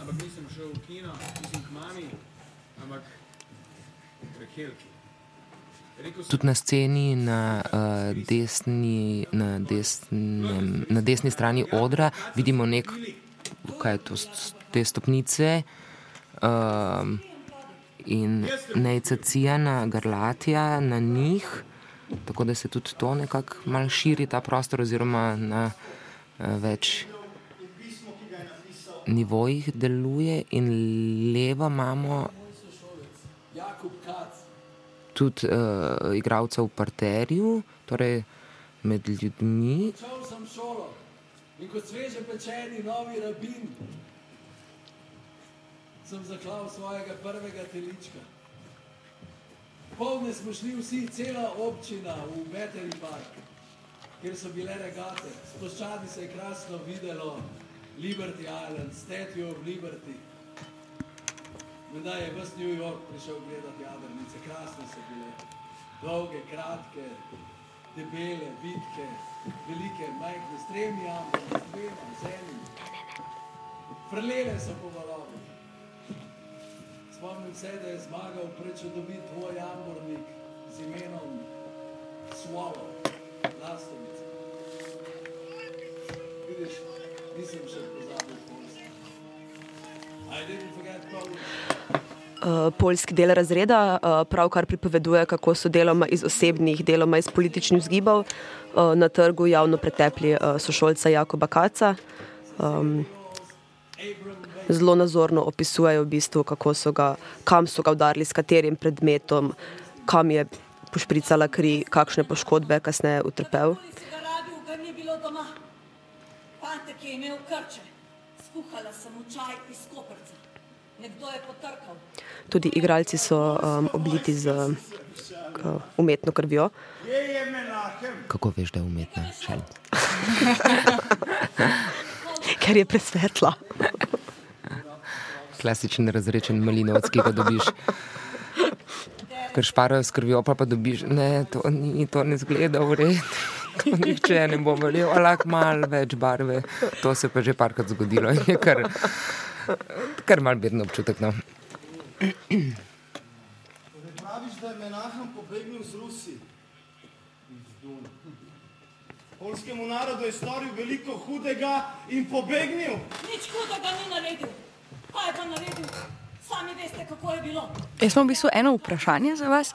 Ampak nisem šel v kino, nisem k mami, ampak k Helki. Tudi na sceni, na, uh, desni, na, desnem, na desni strani odra, vidimo nek, kaj to, te stopnice uh, in necacijana garlatija na njih, tako da se tudi to nekako mal širi ta prostor, oziroma na uh, več nivojih deluje, in levo imamo tudi uh, igralcev v parterju, torej med ljudmi. In kot sveže pečeni novi rabin, sem zaklal svojega prvega telička. Polne smo šli vsi, cela občina v Meteri park, kjer so bile regate. Sploščadi se je krasno videlo Liberty Island, Statue of Liberty. Menda je v New York prišel gledati jadrnice, krasne so bile, dolge, kratke, debele, vitke, velike, majhne, s tremi ambami, s dvema, z enim. Frlele so po valovih. Spomnim se, da je zmagal prečudovit tvoj jambornik z imenom Swallow, lastovica. Vidiš, nisem še pozabil Poljski del razreda uh, pravkar pripoveduje, kako so deloma iz osebnih, deloma iz političnih vzgibov uh, na trgu javno pretepli sošolca Jakoba Kaca. Um, zelo nazorno opisujejo, v bistvu, so ga, kam so ga udarili, s katerim predmetom, kam je pošpricala kri, kakšne poškodbe kasneje utrpel. Ga radi, ga ni bilo doma. Fantek je imel krče. Skuhala sem čaj iz koprca. Nekdo je potrkal. Tudi igralci so um, obliti z uh, umetno krvjo. Kako veš, da je umetna? Ker je presvetla. Klasičen razrečen malinovec, ki ga dobiš. Ker šparajo s krvjo, pa, pa dobiš, ne, to ni, to ne zgleda v redu. Nihče ne bo verjel, ampak malo več barve. To se pa že parkrat zgodilo in je kar, kar mal bedno občutek. No. Torej praviš, da je Menahem pobegnil z Rusi? Polskemu narodu je storil veliko hudega in pobegnil. Nič hudega ni naredil. Kaj je pa naredil? Sami veste, kako je bilo. Jaz imam v bistvu eno vprašanje za vas.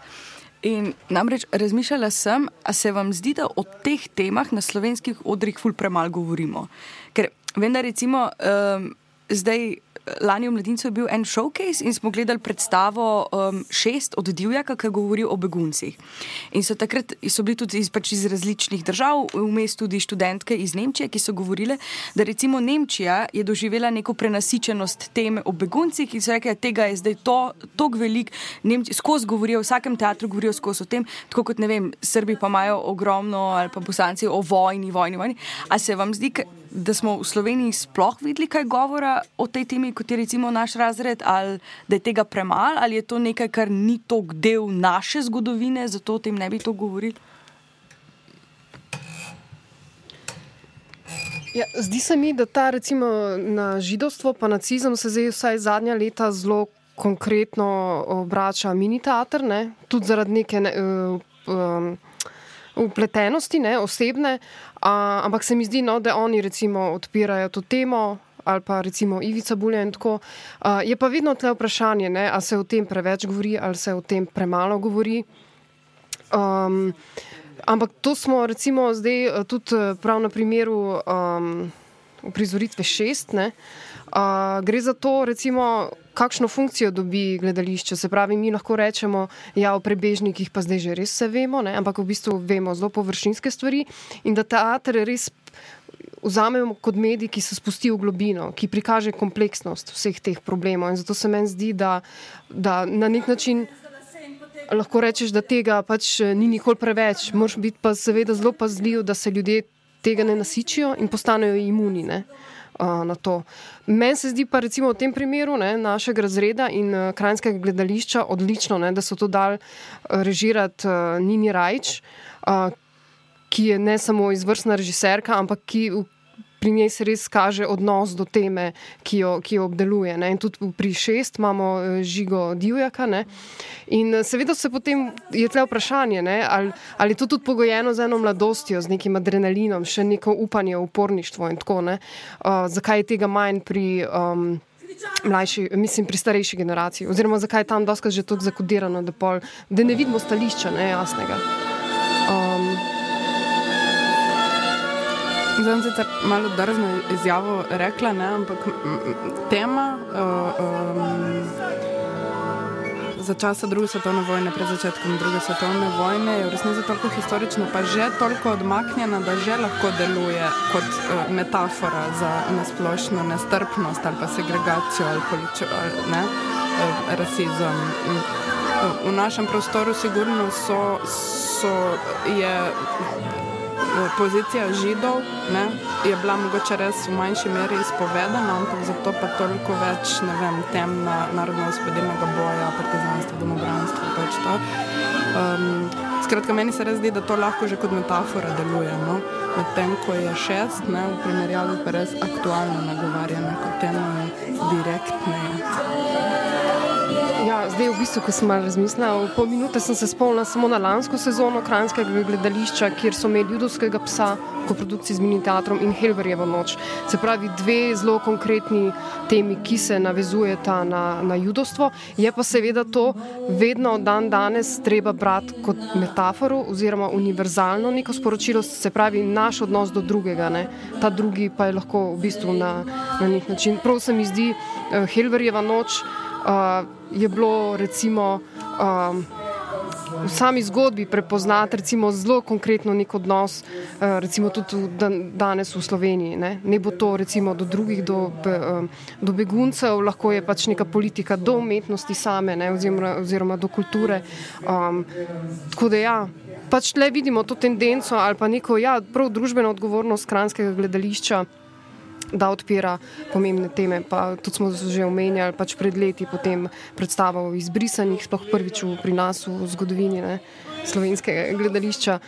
In namreč razmišljala sem, a se vam zdi, da o teh temah na slovenskih odrih ful premalo govorimo. Ker vem, da recimo um, zdaj. Lani v Mladincu je bil en showcase in smo gledali predstavo um, šest od Divjaka, ki govori o beguncih. In so takrat so bili tudi iz, pač iz različnih držav, vmes tudi študentke iz Nemčije, ki so govorile, da recimo Nemčija je doživela neko prenasičenost teme o beguncih in so rekli, da tega je zdaj to, tako velik, Nemci, skozi govorijo, v vsakem teatru govorijo skozi o tem, tako kot ne vem, Srbi pa imajo ogromno ali pa bosanci o vojni, vojni, vojni. A se vam zdi, da smo v Sloveniji sploh videli kaj govora o tej temi, kot je recimo naš razred, ali da je tega premalo, ali je to nekaj, kar ni tok del naše zgodovine, zato o tem ne bi to govorili? Ja, zdi se mi, da ta recimo na židovstvo pa nacizem se zdaj vsaj zadnja leta zelo konkretno obrača mini teater, tudi zaradi neke ne, uh, um, upletenosti, ne, osebne, a, ampak se mi zdi, no, da oni recimo odpirajo to temo. Ali pa recimo Ivica Bulja in tako. Uh, je pa vedno tle vprašanje, ne, ali se o tem preveč govori, ali se o tem premalo govori. Um, ampak to smo recimo zdaj tudi prav na primeru um, uprizoritve šest. Ne, uh, gre za to, recimo, kakšno funkcijo dobi gledališče. Se pravi, mi lahko rečemo, da ja, o prebežnikih pa zdaj že res vse vemo, ne? ampak v bistvu vemo zelo površinske stvari in da teater res. Vzamemo kot medij, ki se spusti v globino, ki prikaže kompleksnost vseh teh problemov. In zato se meni zdi, da, da na nek način lahko rečeš, da tega pač ni nikoli preveč. Moraš biti pa seveda zelo pazljiv, da se ljudje tega ne nasičijo in postanejo imuni ne, uh, na to. Meni se zdi pa recimo v tem primeru ne, našega razreda in uh, krajinskega gledališča odlično, ne, da so to dal režirati uh, Nini Rajč. Uh, Ki je ne samo izvrstna režiserka, ampak ki pri njej se res kaže odnos do teme, ki jo, ki jo obdeluje. Ne? In tudi pri šest imamo žigo divjaka. Ne? In seveda se potem je tle vprašanje, ali, ali je to tudi pogojeno z eno mladostjo, z nekim adrenalinom, še neko upanje, uporništvo in tako naprej. Uh, zakaj je tega manj pri. Um, Mlajši, mislim, pri starejši generaciji, oziroma zakaj je tam doskrat že tako zakodirano, da, pol, da ne vidimo stališča, ne jasnega. Zdaj sem sicer malo drzno izjavo rekla, ne, ampak tema uh, um, za časa druge svetovne vojne, pred začetkom druge svetovne vojne, je v resnici toliko historična, pa že toliko odmaknjena, da že lahko deluje kot uh, metafora za nasplošno nestrpnost ali pa segregacijo ali, poličo, ali ne, uh, rasizem. V našem prostoru sigurno so, so je pozicija židov ne, je bila mogoče res v manjši meri izpovedana, ampak zato pa toliko več vem, tem na narodno-osvobodilnega boja, partizanstva, domobranstva. Pač um, skratka, meni se res zdi, da to lahko že kot metafora deluje. No? Medtem ko je šest, ne, v primerjavi pa res aktualno nagovarjanje kot temu direktneje. zdaj, v bistvu, ko sem malo razmislila, v pol minute sem se spomnila samo na lansko sezono Kranskega gledališča, kjer so imeli judovskega psa, koprodukciji z mini teatrom in Helverjevo noč. Se pravi, dve zelo konkretni temi, ki se navezujeta na, na judovstvo. Je pa seveda to vedno dan danes treba brati kot metaforo oziroma univerzalno neko sporočilo, se pravi, naš odnos do drugega. Ne? Ta drugi pa je lahko v bistvu na, na nek način. Prav se mi zdi uh, Helverjeva noč uh, je bilo recimo, um, v sami zgodbi prepoznati zelo konkretno nek odnos, uh, recimo tudi v, danes v Sloveniji. Ne? ne bo to recimo do drugih, do, be, um, do beguncev, lahko je pač neka politika do umetnosti same ne? oziroma, oziroma do kulture. Um, tako da ja. Pač le vidimo to tendenco ali pa neko ja, prav družbeno odgovornost kranskega gledališča da odpira pomembne teme. Pa tudi smo že omenjali pač pred leti potem predstavo o izbrisanih, sploh prvič pri nas v zgodovini ne, slovenskega gledališča.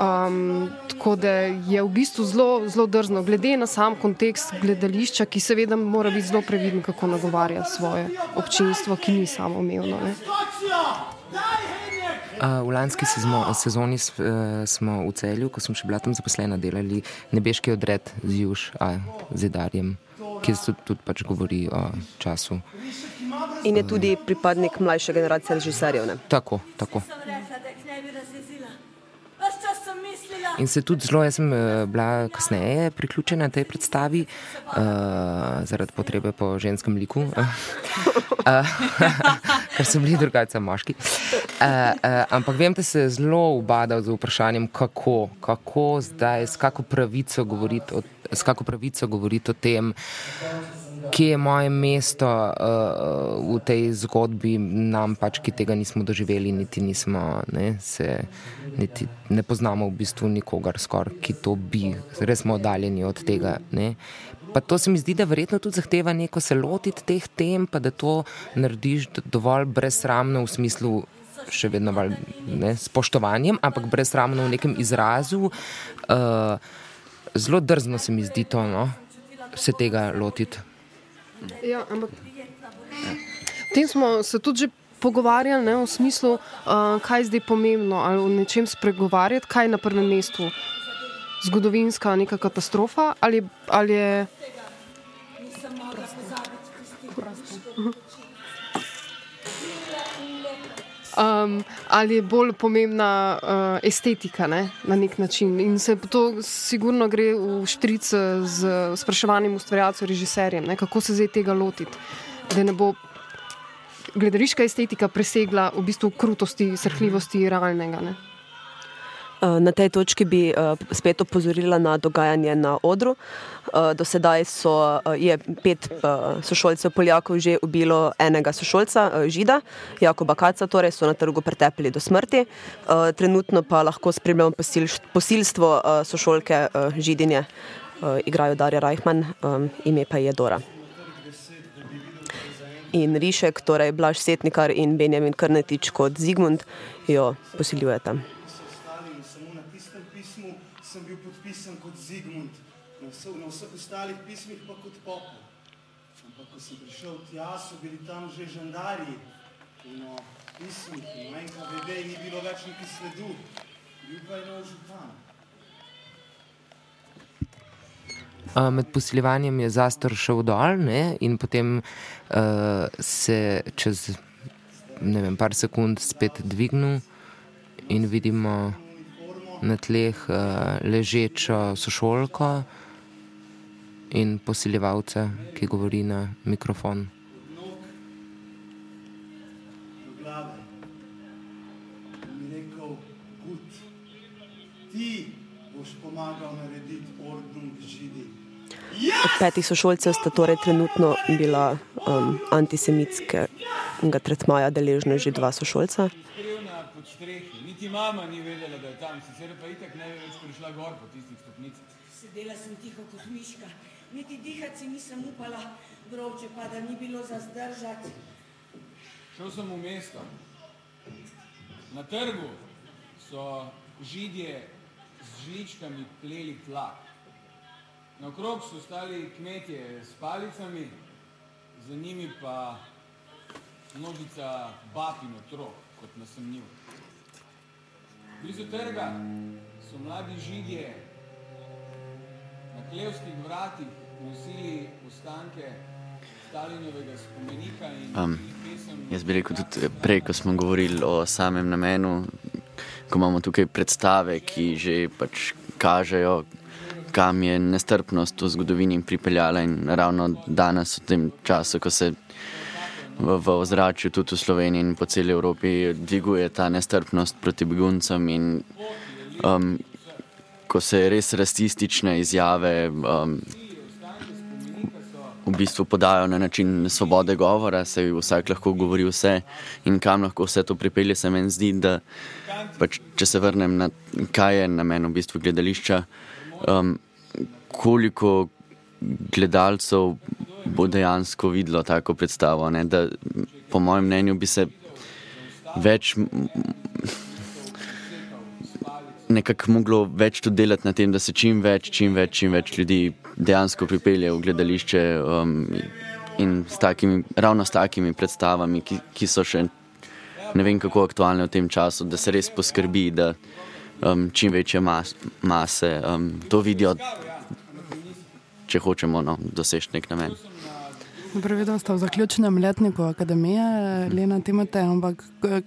Um, tako da je v bistvu zelo, drzno, glede na sam kontekst gledališča, ki seveda mora biti zelo previden, kako nagovarja svoje občinstvo, ki ni samo umevno. V lanski sezoni eh, smo v celju, ko sem še bila tam zaposlena, delali nebeški odred z Juž, Zidarjem, ki se tudi pač govori o času. In je tudi pripadnik mlajše generacije režiserjev. Tako, tako. In se tudi zelo, jaz sem uh, bila kasneje priključena tej predstavi, uh, zaradi potrebe po ženskem liku, uh, ker so bili drugače moški. Uh, uh, ampak vem, da se zelo ubadal z vprašanjem, kako, kako zdaj, s kako pravico govoriti o, kako pravico govoriti o tem kje je moje mesto uh, v tej zgodbi, nam pač, ki tega nismo doživeli, niti nismo, ne, se, niti ne poznamo v bistvu nikogar, skor, ki to bi, res smo oddaljeni od tega. Ne. Pa to se mi zdi, da verjetno tudi zahteva neko se lotiti teh tem, pa da to narediš dovolj brezsramno v smislu. Še vedno val, ne, spoštovanjem, ampak brezsramno v nekem izrazu. Uh, zelo drzno se mi zdi to, no, se tega lotiti. Ja, ampak. O tem smo se tudi pogovarjali, ne, v smislu, uh, kaj je zdaj pomembno, ali o nečem spregovarjati, kaj je na prvem mestu. Zgodovinska neka katastrofa ali, ali je. Um, ali je bolj pomembna uh, estetika ne, na nek način. In se to sigurno gre v štric z spraševanjem ustvarjalcev, režiserjem, ne, kako se zdaj tega lotiti, da ne bo gledališka estetika presegla v bistvu krutosti, srhljivosti realnega. Ne. Eh, na tej točki bi uh, spet opozorila na dogajanje na odru. Uh, do sedaj so, je pet sošolcev Poljakov že ubilo enega sošolca, Žida, Jakoba Kaca, torej so na trgu pretepli do smrti. Trenutno pa lahko spremljamo posil, posilstvo sošolke Židinje, igrajo Darja um, ime pa je Dora. In Rišek, torej Blaž Setnikar in Benjamin Krnetič kot Zigmund jo posiljujeta. Ostalih pismih pa kot popol. Ampak ko sem prišel tja, so bili tam že žandarji in o pismih in o NKVD ni bilo več neki sledu. Bil pa je nov župan. Med posiljevanjem je zastor šel dol ne, in potem uh, se čez ne vem, par sekund spet dvignil in vidimo na tleh uh, ležečo sošolko in posiljevalca, ki govori na mikrofon. Od petih sošolcev sta torej trenutno bila um, antisemitskega tretmaja deležna že dva sošolca. Niti mama ni vedela, da je tam, sicer pa itak ne bi več prišla gor po tistih stopnicah. Sedela sem tiho kot miška niti dihati nisem upala, vroče pa da ni bilo za zdržati. Šel sem v mesto. Na trgu so židje z žličkami pleli tlak. Na okrog so stali kmetje s palicami, za njimi pa množica bab in otrok, kot nasemljiv. Blizu trga so mladi židje na klevskih vratih nosili ostanke Stalinovega spomenika Um, jaz bi rekel tudi prej, ko smo govorili o samem namenu, ko imamo tukaj predstave, ki že pač kažejo, kam je nestrpnost v zgodovini pripeljala in ravno danes, v tem času, ko se v, v ozračju tudi v Sloveniji in po celi Evropi dviguje ta nestrpnost proti beguncem in um, ko se res rasistične izjave um, v bistvu podajo na način svobode govora, se vsak lahko govori vse in kam lahko vse to pripelje, se meni zdi, da pač, če se vrnem na kaj je namen v bistvu gledališča, um, koliko gledalcev bo dejansko videlo tako predstavo. Ne? Da, po mojem mnenju bi se več nekako moglo več tudi delati na tem, da se čim več, čim več, čim več ljudi dejansko pripelje v gledališče um, in s takimi, ravno s takimi predstavami, ki, ki so še ne vem kako aktualne v tem času, da se res poskrbi, da um, čim večje mas, mase um, to vidijo, če hočemo no, doseči nek namen. Pravidno ste v zaključnem letniku akademije, Lena Timotej, ampak k-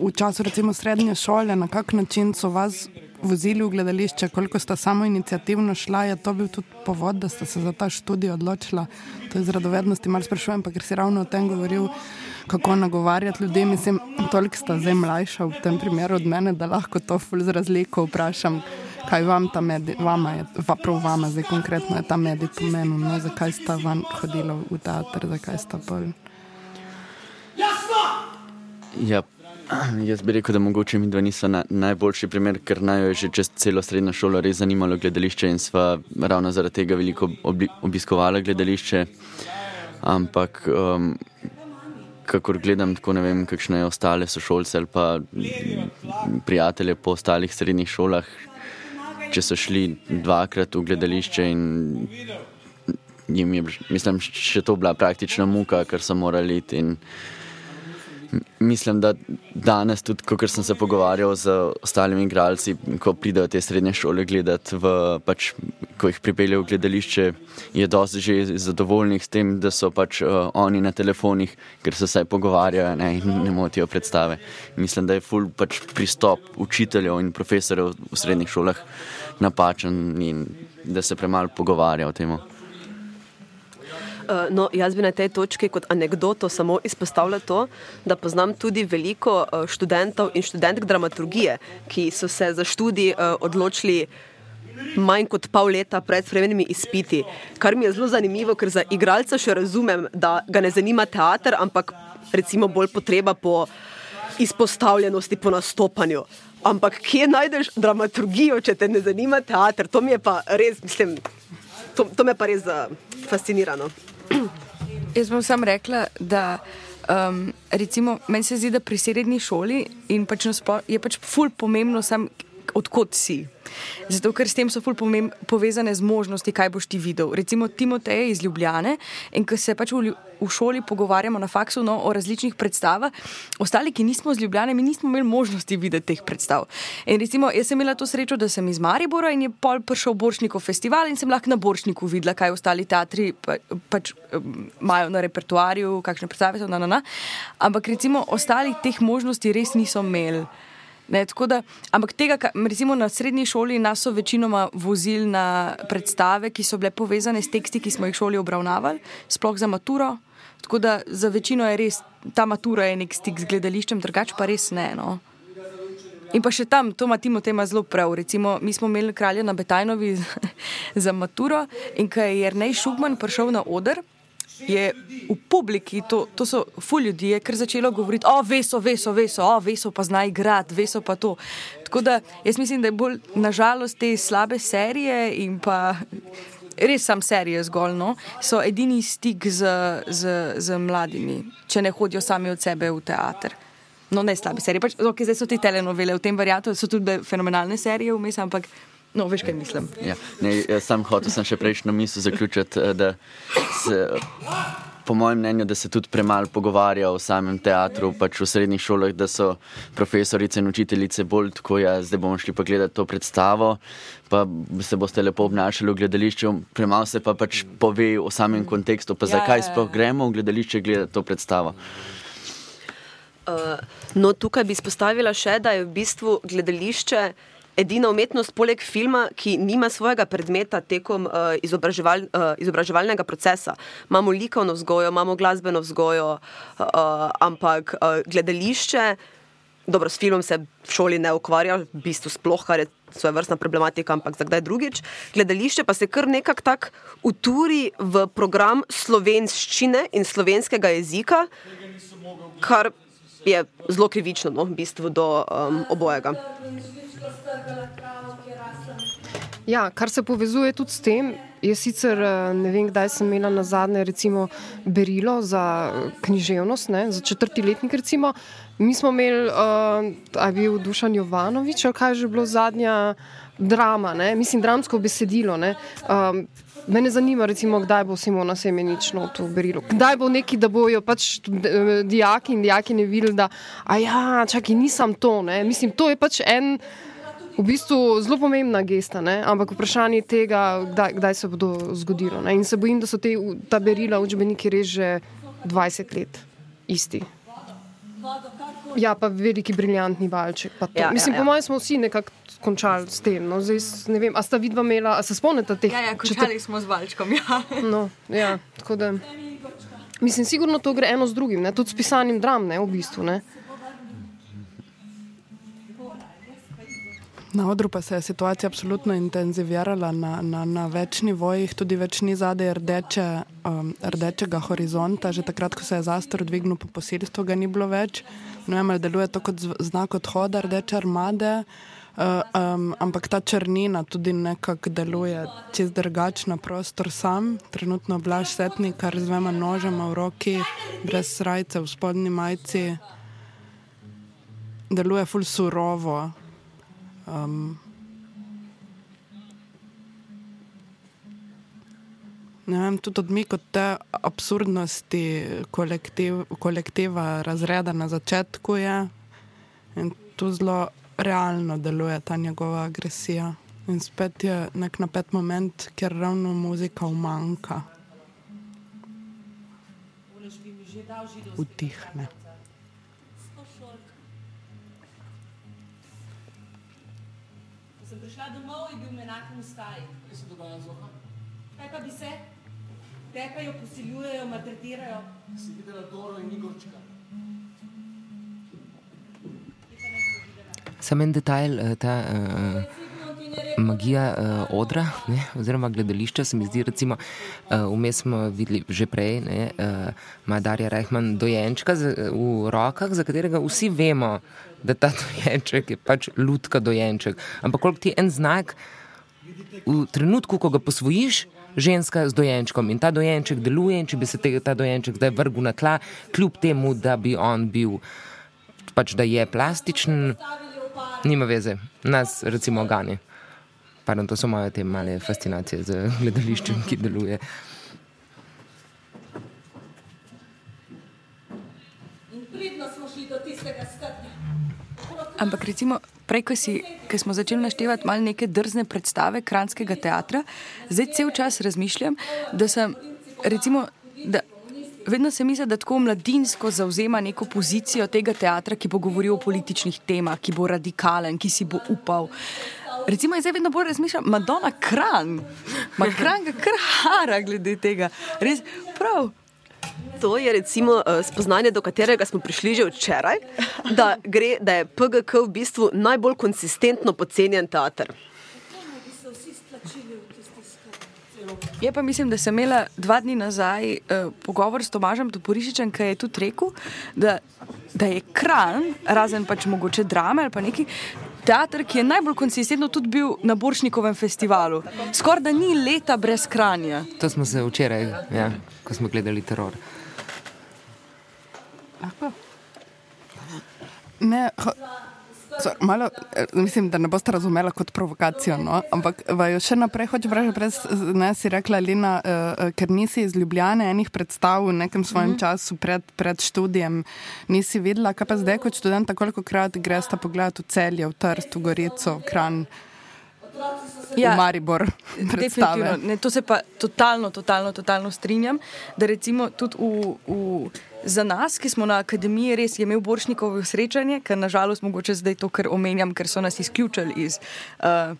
v času recimo srednje šole, na kak način so vas vozili v gledališče, koliko ste samo inicijativno šla, je to bil tudi povod, da ste se za ta študij odločila. To iz radovednosti malo sprašujem, pa ker si ravno o tem govoril, kako nagovarjati ljudi. Mislim, toliko sta zdaj mlajša v tem primeru od mene, da lahko to ful z razliko vprašam, kaj vam ta medij, vama je, va, prav vama zdaj konkretno je ta medij pomenil, no, zakaj sta van hodila v teater, zakaj sta bolj. Ja, jaz bi rekel, da mogoče mi dva niso na, najboljši primer, ker naj jo je že čez celo srednjo šolo res zanimalo gledališče in sva ravno zaradi tega veliko obli, obiskovala gledališče. Ampak, um, kakor gledam, tako ne vem, kakšne ostale sošolce ali pa prijatelje po ostalih srednjih šolah, če so šli dvakrat v gledališče in jim je, mislim, še to bila praktična muka, ker so morali iti. in Mislim, da danes, tudi ko sem se pogovarjal z ostalimi igralci, ko pridejo te srednje šole gledati, v, pač, ko jih pripeljejo v gledališče, je dosti že zadovoljnih s tem, da so pač uh, oni na telefonih, ker se vsaj pogovarjajo ne, in ne motijo predstave. Mislim, da je ful pač pristop učiteljev in profesorjev v srednjih šolah napačen in da se premalo pogovarja o tem. Uh, no, jaz bi na tej točki kot anegdoto samo izpostavila to, da poznam tudi veliko uh, študentov in študentk dramaturgije, ki so se za študij uh, odločili manj kot pol leta pred spremenjenimi izpiti. Kar mi je zelo zanimivo, ker za igralca še razumem, da ga ne zanima teater, ampak recimo bolj potreba po izpostavljenosti, po nastopanju. Ampak kje najdeš dramaturgijo, če te ne zanima teater? To mi je pa res, mislim, to, to me pa res uh, fascinira. No. Jaz bom sam rekla, da um, recimo, meni se zdi, da pri srednji šoli pač nasploh je pač ful pomembno, sam, odkot si. Zato, ker s tem so ful pomemb, povezane z možnosti, kaj boš ti videl. Recimo Timotej iz Ljubljane in ko se pač v, v šoli pogovarjamo na faksu no, o različnih predstavah, ostali, ki nismo iz Ljubljane, mi nismo imeli možnosti videti teh predstav. In recimo, jaz sem imela to srečo, da sem iz Maribora in je pol prišel Boršnikov festival in sem lahko na Boršniku videla, kaj ostali teatri pa, pač imajo na repertoarju, kakšne predstave so. Na, na, na. Ampak recimo, ostali teh možnosti res niso imeli. Ne, da, ampak tega, ka- recimo na srednji šoli, nas so večinoma vozili na predstave, ki so bile povezane s teksti, ki smo jih v šoli obravnavali, sploh za maturo. Tako da za večino je res ta matura je nek stik z gledališčem, drugače pa res ne. No. In pa še tam, to ima Timo tema zelo prav. Recimo, mi smo imeli kralja na Betajnovi za maturo in ko je Jrnej Šugman prišel na oder, je v publiki, to, to so ful ljudi, je kar začelo govoriti, o, veso, veso, veso, o, veso pa zna igrati, veso pa to. Tako da jaz mislim, da je bolj nažalost te slabe serije in pa res sam serije zgolj, no, so edini stik z, z, z mladimi, če ne hodijo sami od sebe v teater. No, ne slabe serije, pač, okay, zdaj so ti telenovele v tem variantu, so tudi fenomenalne serije vmes, ampak no, veš, kaj mislim. Ja, ne, jaz sam hotel sem še prejšnjo misel zaključiti, eh, da se po mojem mnenju, da se tudi premalo pogovarja o samem teatru, pač v srednjih šolah, da so profesorice in učiteljice bolj tako, ja, zdaj bomo šli pa gledati to predstavo, pa se boste lepo obnašali v gledališču, premalo se pa pač pove o samem kontekstu, pa Ja, zakaj ja, ja. sploh gremo v gledališče gledati to predstavo. Uh, no, tukaj bi izpostavila še, da je v bistvu gledališče edina umetnost, poleg filma, ki nima svojega predmeta tekom uh, izobraževal, uh, izobraževalnega procesa. Imamo likovno vzgojo, imamo glasbeno vzgojo, uh, ampak uh, gledališče, dobro, s filmom se v šoli ne ukvarja, v bistvu sploh, kar je svoje vrstna problematika, ampak za kdaj drugič. Gledališče pa se kar nekako tako uturi v program slovenščine in slovenskega jezika, kar je zelo krivično no, v bistvu do um, obojega. Ja, kar se povezuje tudi s tem, je sicer eh, ne vem, kdaj sem imela na zadnje recimo berilo za eh, književnost, ne, za četrti letnik recimo. Mi smo imeli, uh, a je bil Dušan Jovanovič, ali kaj je že bilo zadnja drama, ne, mislim, dramsko besedilo. Ne, um, Mene zanima, recimo, kdaj bo Simona Semenično to berilo. Kdaj bo neki, da bojo pač dijaki in dijaki ne videli, da, a ja, čakaj, nisem to. Ne. Mislim, to je pač en. V bistvu zelo pomembna gesta, ne? ampak vprašanje tega, kdaj, kdaj se bo to zgodilo. Ne? In se bojim, da so te, ta berila, učbeniki res že 20 let isti. Ja, pa veliki briljantni valček. Ja, ja, Mislim, ja. po mojem smo vsi nekako končali s tem. No? Zdaj, ne vem, a sta vidva imela, a se spomnite teh? Ja, ja, končali smo z valčkom. Ja. No, ja, tako da. Mislim, sigurno to gre eno z drugim, ne? tudi s pisanjem dram, ne, v bistvu. Ne? Na odru pa se je situacija absolutno intenzivirala na, na, na več nivojih, tudi več ni zadaj rdeče, um, rdečega horizonta. Že takrat, ko se je zastor dvignil po posilstvu, ga ni bilo več. Ne vem, deluje to kot znak odhoda rdeče armade. Uh, um, ampak ta črnina tudi nekako deluje čez drugač na prostor sam. Trenutno blaž setnik, kar z dvema nožema v roki, brez srajce v spodnji majici, deluje ful surovo. Um, ne vem, tudi odmik od te absurdnosti kolektiv, kolektiva, razreda na začetku je in tu zelo realno deluje ta njegova agresija. In spet je nek napet moment, kjer ravno muzika umanka. Utihne. Domov, je bil menak v staji. Kaj se dogaja z oha? Kaj pa bi se? Tepajo, posiljujejo, maltretirajo. Si videla Doro in Igorčka? Samo en detajl, eh, ta uh, magija uh, odra, ne, oziroma gledališča, se mi zdi, recimo, uh, vmes smo videli že prej, da uh, ima Darja Rehman dojenčka z, v rokah, za katerega vsi vemo, da ta dojenček je pač lutka dojenček. Ampak koliko ti je en znak, v trenutku, ko ga posvojiš, ženska z dojenčkom in ta dojenček deluje, in če bi se tega, ta dojenček zdaj vrgel na tla, kljub temu, da bi on bil, pač da je plastičen, nima veze, nas recimo gani. Pardon, to so moje te male fascinacije z gledališčem, ki deluje. In pridno smo šli do tistega skrbja. Ampak recimo, prej, ko, si, ko smo začeli naštevati malo neke drzne predstave kranskega teatra, zdaj cel čas razmišljam, da sem, recimo, da vedno se mi zdi, da tako mladinsko zauzema neko pozicijo tega teatra, ki bo govoril o političnih temah, ki bo radikalen, ki si bo upal. Recimo, jaz zdaj vedno bolj razmišljam, Madonna Kran, Ma Kran ga kar hara glede tega. Res, prav. To je recimo eh, spoznanje, do katerega smo prišli že včeraj, da, gre, da je PGK v bistvu najbolj konsistentno podcenjen teater. Je pa mislim, da sem imela dva dni nazaj uh, pogovor s Tomažem Toporišičem, ki je tudi rekel, da, da je kran, razen pač mogoče drame ali pa neki. Teater, ki je najbolj konsistentno tudi bil na Boršnikovem festivalu. Skoraj da ni leta brez kranja. To smo se včeraj, ja, ko smo gledali teror. Ne, ho, malo, eh, mislim, da ne boste razumela kot provokacijo, no? ampak vaju še naprej hoče vprašati, prej ne si rekla, Lina, uh, ker nisi iz Ljubljane enih predstav v nekem svojem mm -hmm. času pred, pred študijem, nisi videla, kaj pa zdaj kot študenta, koliko krat greš ta pogled v celje, v Trst, v Gorico, v Kran. Ja, Maribor. Ne, to se pa totalno, totalno, totalno strinjam. Da recimo tudi v, v, za nas, ki smo na akademiji, res je imel Boršnikovo srečanje, ker nažalost mogoče zdaj to, kar omenjam, ker so nas izključili iz. Uh,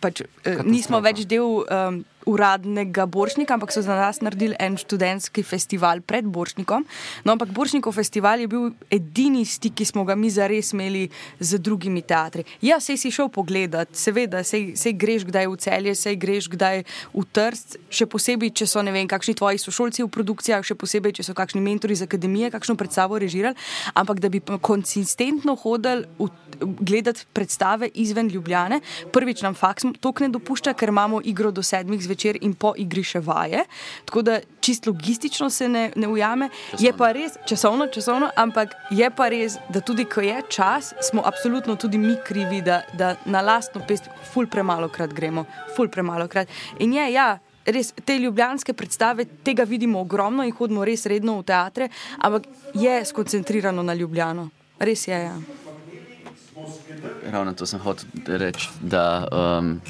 pač, uh, nismo več del. Um, uradnega Boršnika, ampak so za nas naredili en študentski festival pred Boršnikom. No, ampak Boršnikov festival je bil edini stik, ki smo ga mi zares imeli z drugimi teatri. Ja, sej si šel pogledat, seveda, sej, sej greš kdaj v celje, sej greš kdaj v trst, še posebej, če so ne vem, kakšni tvoji sošolci v produkcijah, še posebej, če so kakšni mentori iz akademije, kakšno predstavo režirali, ampak da bi konsistentno hodili gledati predstave izven Ljubljane. Prvič nam faks to ne dopušča, ker imamo igro do sedmih zvečer zvečer in po igri še vaje. Tako da čist logistično se ne, ne ujame. Časovno. Je pa res, časovno, časovno, ampak je pa res, da tudi ko je čas, smo absolutno tudi mi krivi, da, da na lastno pest ful premalo krat gremo, ful premalo krat. In je, ja. Res, te ljubljanske predstave, tega vidimo ogromno in hodimo res redno v teatre, ampak je skoncentrirano na Ljubljano. Res je. Ja. Ravno to sem hotel reči, da um,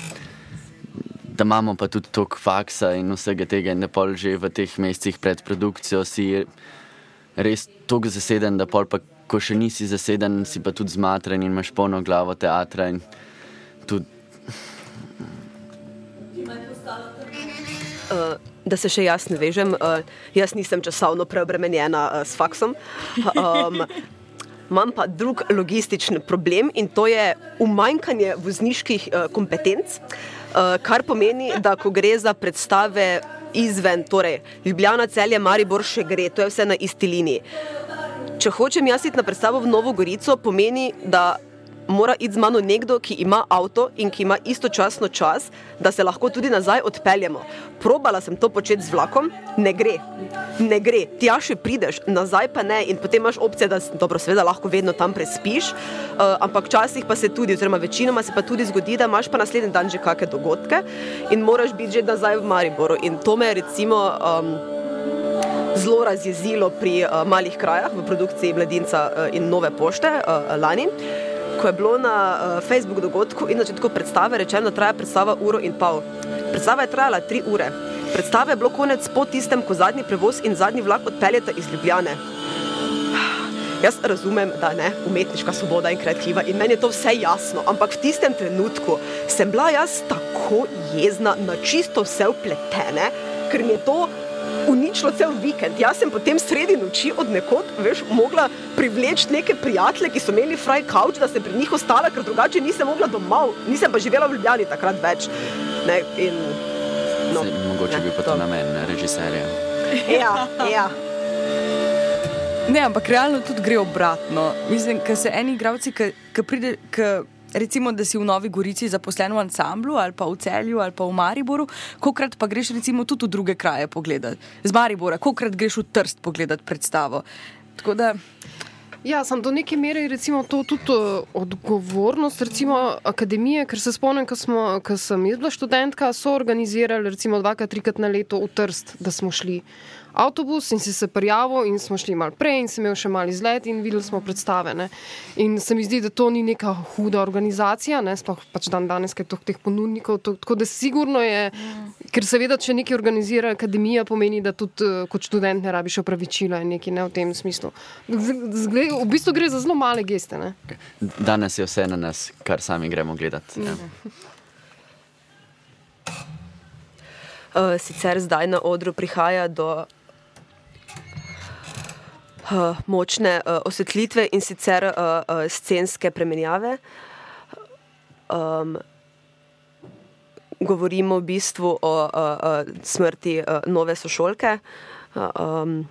da imamo pa tudi toliko faksa in vsega tega, in da pol že v teh mesecih pred produkcijo si res toliko zaseden, da pol pa, ko še nisi zaseden, si pa tudi zmatren in imaš polno glavo teatra. Uh, da se še jaz ne vežem, uh, jaz nisem časovno preobremenjena uh, s faksom. Um, Imam pa drug logistični problem in to je umanjkanje vozniških uh, kompetenc. Uh, kar pomeni, da ko gre za predstave izven, torej Ljubljana, celje, Maribor še gre, to je vse na isti liniji. Če hočem jaz iti na predstavo v Novo Gorico, pomeni, da mora iti z mano nekdo, ki ima avto in ki ima istočasno čas, da se lahko tudi nazaj odpeljemo. Probala sem to početi z vlakom, ne gre. Ne gre, ti še prideš, nazaj pa ne, in potem imaš opcije, da dobro, seveda, lahko vedno tam prespiš, uh, ampak včasih pa se tudi, oziroma večinoma se pa tudi zgodi, da imaš pa naslednji dan že kakšne dogodke in moraš biti že nazaj v Mariboru. In to me je recimo um, zelo razjezilo pri uh, malih krajah v produkciji Mladinca uh, in Nove pošte uh, lani ko je bilo na uh, Facebook dogodku in začetku predstave rečeno, da traja predstava uro in pol. Predstava je trajala tri ure. Predstava je bilo konec po tistem, ko zadnji prevoz in zadnji vlak odpeljeta iz Ljubljane. Jaz razumem, da je umetniška svoboda in kreativa in meni je to vse jasno, ampak v tistem trenutku sem bila jaz tako jezna na čisto vse upletene, ker mi je to uničilo cel vikend. Jaz sem potem sredi noči od nekod, veš, mogla privleči neke prijatelje, ki so imeli fraj kavč, da sem pri njih ostala, ker drugače nisem mogla domov, nisem pa živela v Ljubljani takrat več. Ne, in, no, Se, mogoče bi pa to namen režiserja. Ja, ja. Ne, ampak realno tudi gre obratno. Mislim, da se eni igravci, ki pridejo recimo, da si v Novi Gorici zaposlen v ansamblu ali pa v Celju ali pa v Mariboru, kolikrat pa greš recimo tudi v druge kraje pogledati. Z Maribora, kolikrat greš v Trst pogledati predstavo. Ja, sem do neke mere recimo, to tudi uh, odgovornost recimo, akademije, ker se spomnim, ko, sem jaz bila študentka, so organizirali recimo dvakrat, trikrat na leto v Trst, da smo šli avtobus in si se prijavil, in smo šli malo prej, in sem imel še mali izlet, in videli smo predstave. Ne. In se mi zdi, da to ni neka huda organizacija, ne, sploh pač dan danes, ker je toliko teh ponudnikov. To, tako da sigurno je, ker seveda, če nekaj organizira akademija, pomeni, da tudi uh, kot študent ne rabiš opravičila in nekaj ne v tem smislu. Zgled, v bistvu gre za zelo male geste. Ne. Danes je vse na nas, kar sami gremo gledati. Ja. Uh, sicer zdaj na odru prihaja do uh, močne uh, osvetlitve in sicer uh, uh, scenske premenjave. Um, govorimo v bistvu o uh, uh, smrti uh, nove sošolke. Uh, um,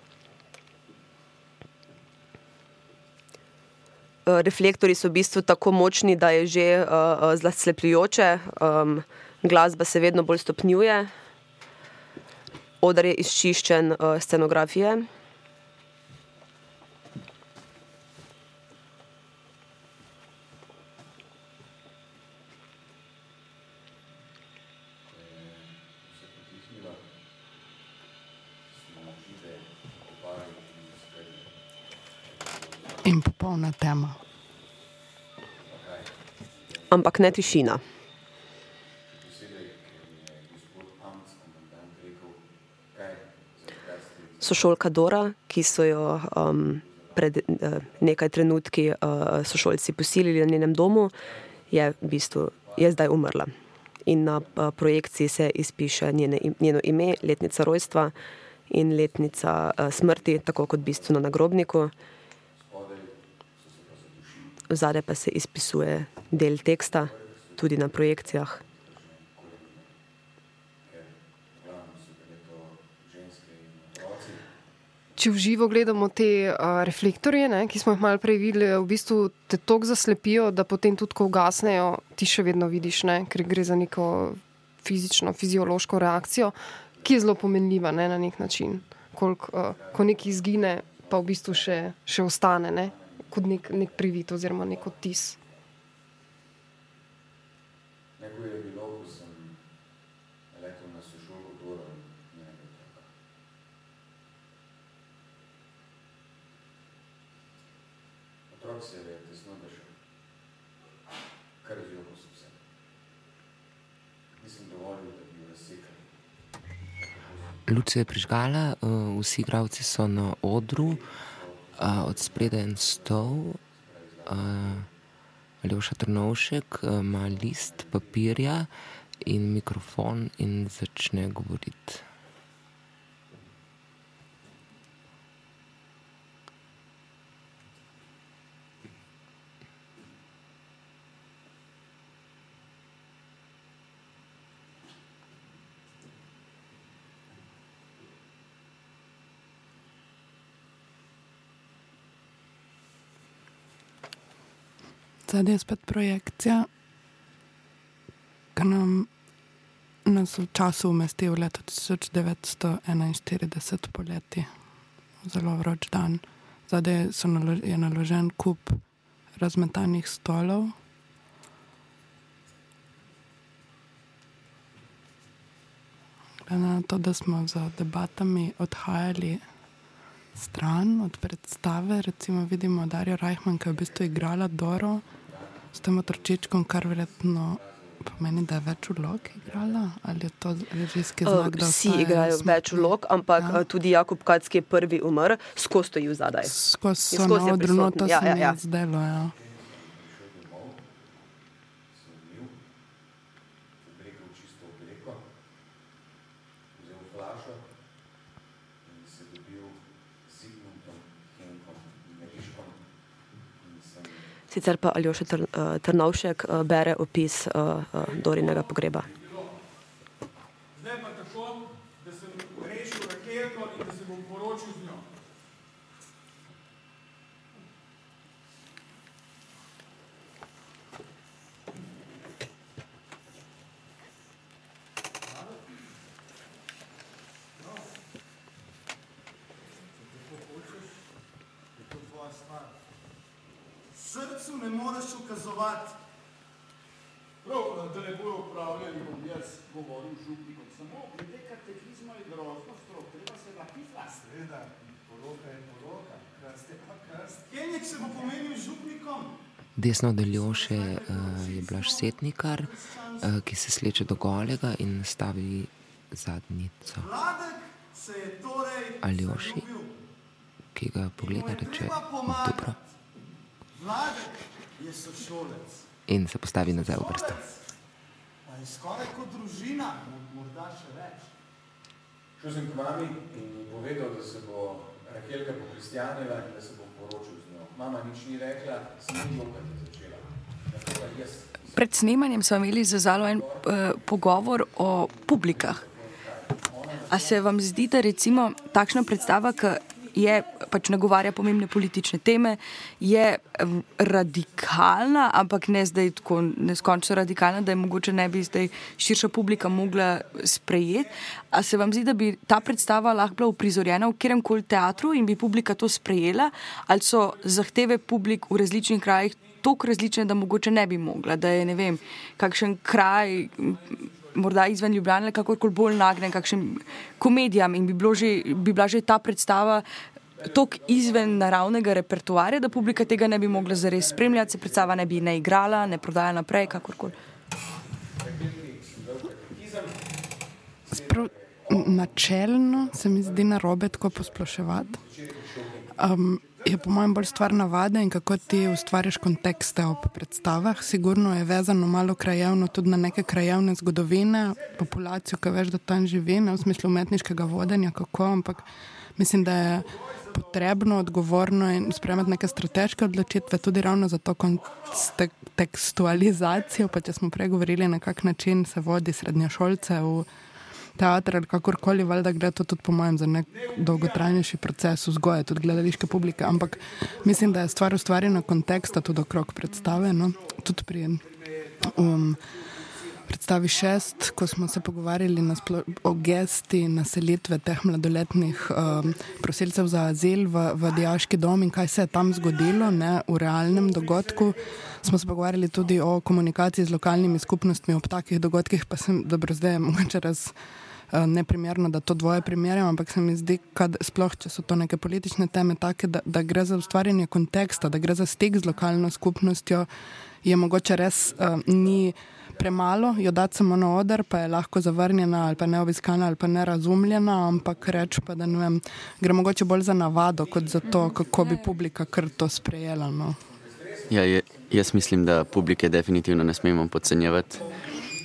Reflektori so v bistvu tako močni, da je že uh, zaslepljujoče, um, glasba se vedno bolj stopnjuje, odar je izčiščen uh, scenografije. In popolna tema. Ampak ne tišina. Sošolka Dora, ki so jo um, pred uh, nekaj trenutki uh, sošolci posilili na njenem domu, je v bistvu je zdaj umrla. In na uh, projekciji se izpiše njene, njeno ime, letnica rojstva in letnica uh, smrti, tako kot v bistvu na nagrobniku. Zadaj pa se izpisuje del teksta, tudi na projekcijah. Če v živo gledamo te uh, reflektorje, ne, ki smo jih malo prej videli, v bistvu te tako zaslepijo, da potem tudi, ko ugasnejo, ti še vedno vidiš, ne, ker gre za neko fizično, fiziološko reakcijo, ki je zelo pomenljiva ne, na nek način. Kolik, uh, ko nekaj izgine, pa v bistvu še, še ostane ne, kot nek, nek privit oziroma nek odtis. Neko je bilo, ko sem letel na sošolo Doro in njenega otroka. Otrok se je tesno držal. Kar z joko so vse. Nisem dovolil, da bi jo razsekali. Luč se je prižgala, uh, vsi igravci so na odru, uh, od spredaj en stol. Uh, Aljoša Trnovšek ima list papirja in mikrofon in začne govoriti. Zadnji je spet projekcija, ki nam nas v času umesti v leto 1941 poleti, zelo vroč dan. Zadaj nalo je naložen kup razmetanih stolov. Glede na to, da smo za debatami odhajali stran od predstave, recimo vidimo Darijo Rajhman, ki je v bistvu igrala Doro s tem otročičkom, kar verjetno pomeni, da je več vlog igrala, ali je to režijski znak, da Vsi igrajo smo- več vlog, ampak ja. tudi Jakob Kac, ki je prvi umrl, skozi stoji zadaj. Skozi skozi na odru, to Ja, se ja, mi ja. je zdelo, ja. Obrekel čisto obleko, vzel flašo in se dobil z Zigmundom Henkom Meriškom in sem Sicer pa Aljoša Tr, uh, Trnovšek uh, bere opis uh, Dorinega pogreba. Zdaj pa tako, da sem rešil raketo in da se bom poročil z njo. Je to tvoja stvar. Srcu ne moreš ukazovati. Prav, da ne bojo upravljali, bom jaz govoril župnikom. Samo glede katekizma je grozno strok, treba se napiflati. Seveda, poroka je poroka, krast je pa krast. Kenjek se bo pomenil župnikom. Desno od Aljoše uh, je Blaž Setnikar, uh, ki se sleče do golega in stavi zadnjico Aljoši, ki ga pogleda reče. Dobro. In se postavi nazaj v vrsto. Je skoraj kot družina, mo- morda še več. Šel sem k mami in povedal, da se bo Rakelka pokristjanila in da se bom poročil z njo. Mama nič ni rekla, sem ni jokati začela. Pred snemanjem smo imeli za zalo en uh, pogovor o publikah. A se vam zdi, da recimo takšna predstava, ki je pač nagovarja pomembne politične teme, je radikalna, ampak ne zdaj tako neskončno radikalna, da je mogoče ne bi zdaj širša publika mogla sprejeti. A se vam zdi, da bi ta predstava lahko bila uprizorjena v kjerem koli teatru in bi publika to sprejela, ali so zahteve publik v različnih krajih tako različne, da mogoče ne bi mogla, da je ne vem, kakšen kraj. Morda izven Ljubljana, kakorkoli bolj nagnjen, kakšnim komedijam, in bi, že, bi bila že ta predstava tok izven naravnega repertoarja, da publika tega ne bi mogla zares spremljati, se predstava ne bi ne igrala, ne prodajala naprej, kakorkoli. Načelno se mi zdi narobe tako posploševati. Um, je po mojem bolj stvar navade in kako ti ustvarjaš kontekste ob predstavah. Sigurno je vezano malo krajevno tudi na neke krajevne zgodovine, populacijo, ki veš, da tam živi, ne v smislu umetniškega vodenja, kako, ampak mislim, da je potrebno, odgovorno in sprejemati neke strateške odločitve, tudi ravno za to kontekstualizacijo. Pa če smo pregovorili, na kak način se vodi srednjošolce v teater ali kakorkoli, valjda gre to tudi po mojem za nek dolgotrajnejši proces vzgoje, tudi gledališke publike. Ampak mislim, da je stvar ustvarjena konteksta tudi okrog predstave. No? Tudi pri um, predstavi šest, ko smo se pogovarjali o gesti naselitve teh mladoletnih um, prosilcev za azil v, v diaški dom in kaj se je tam zgodilo ne, v realnem dogodku. Smo se pogovarjali tudi o komunikaciji z lokalnimi skupnostmi ob takih dogodkih, pa sem dobro zdaj mogoče raz. Eh, neprimerno, da to dvoje primerjam, ampak se mi zdi, da sploh, če so to neke politične teme, take, da, da gre za ustvarjanje konteksta, da gre za stik z lokalno skupnostjo, je mogoče res uh, ni premalo, jo dati samo na oder, pa je lahko zavrnjena ali pa neobiskana ali pa nerazumljena, ampak reč pa, da ne vem, gre mogoče bolj za navado, kot za to, kako bi publika kar to sprejela. No. Ja, je, jaz mislim, da publike definitivno ne smemo podcenjevati.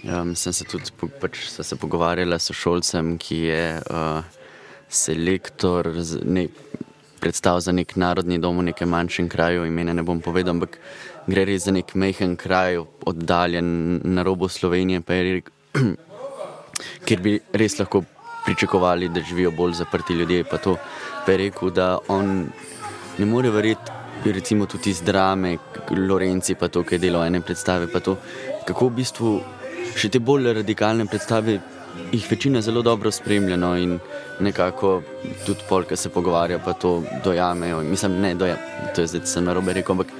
Um, sem se tudi pač, se pogovarjala s šolcem, ki je uh, selektor ne, predstav za nek narodni dom v nekem manjšem kraju, imena ne bom povedal, ampak gre res za nek mehen kraj, oddaljen na robu Slovenije, rekel, kjer bi res lahko pričakovali, da živijo bolj zaprti ljudje. Pa to pa je rekel, da on ne more verjeti. Recimo tudi iz drame, Lorenci, pa to, kaj delo ene predstave, pa to, kako v bistvu še te bolj radikalne predstave, jih večina zelo dobro spremljeno in nekako tudi polka se pogovarja, pa to dojamejo. Mislim, ne, doja, to je zdaj sem na robe rekel, ampak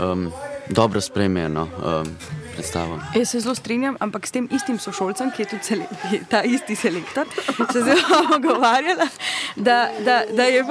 um, dobro spremljeno. Um, Predstavo. Jaz se zelo strinjam, ampak s tem istim sošolcem, ki je tudi sele, ta isti selektor, se zelo pogovarjala, da, da, da, je,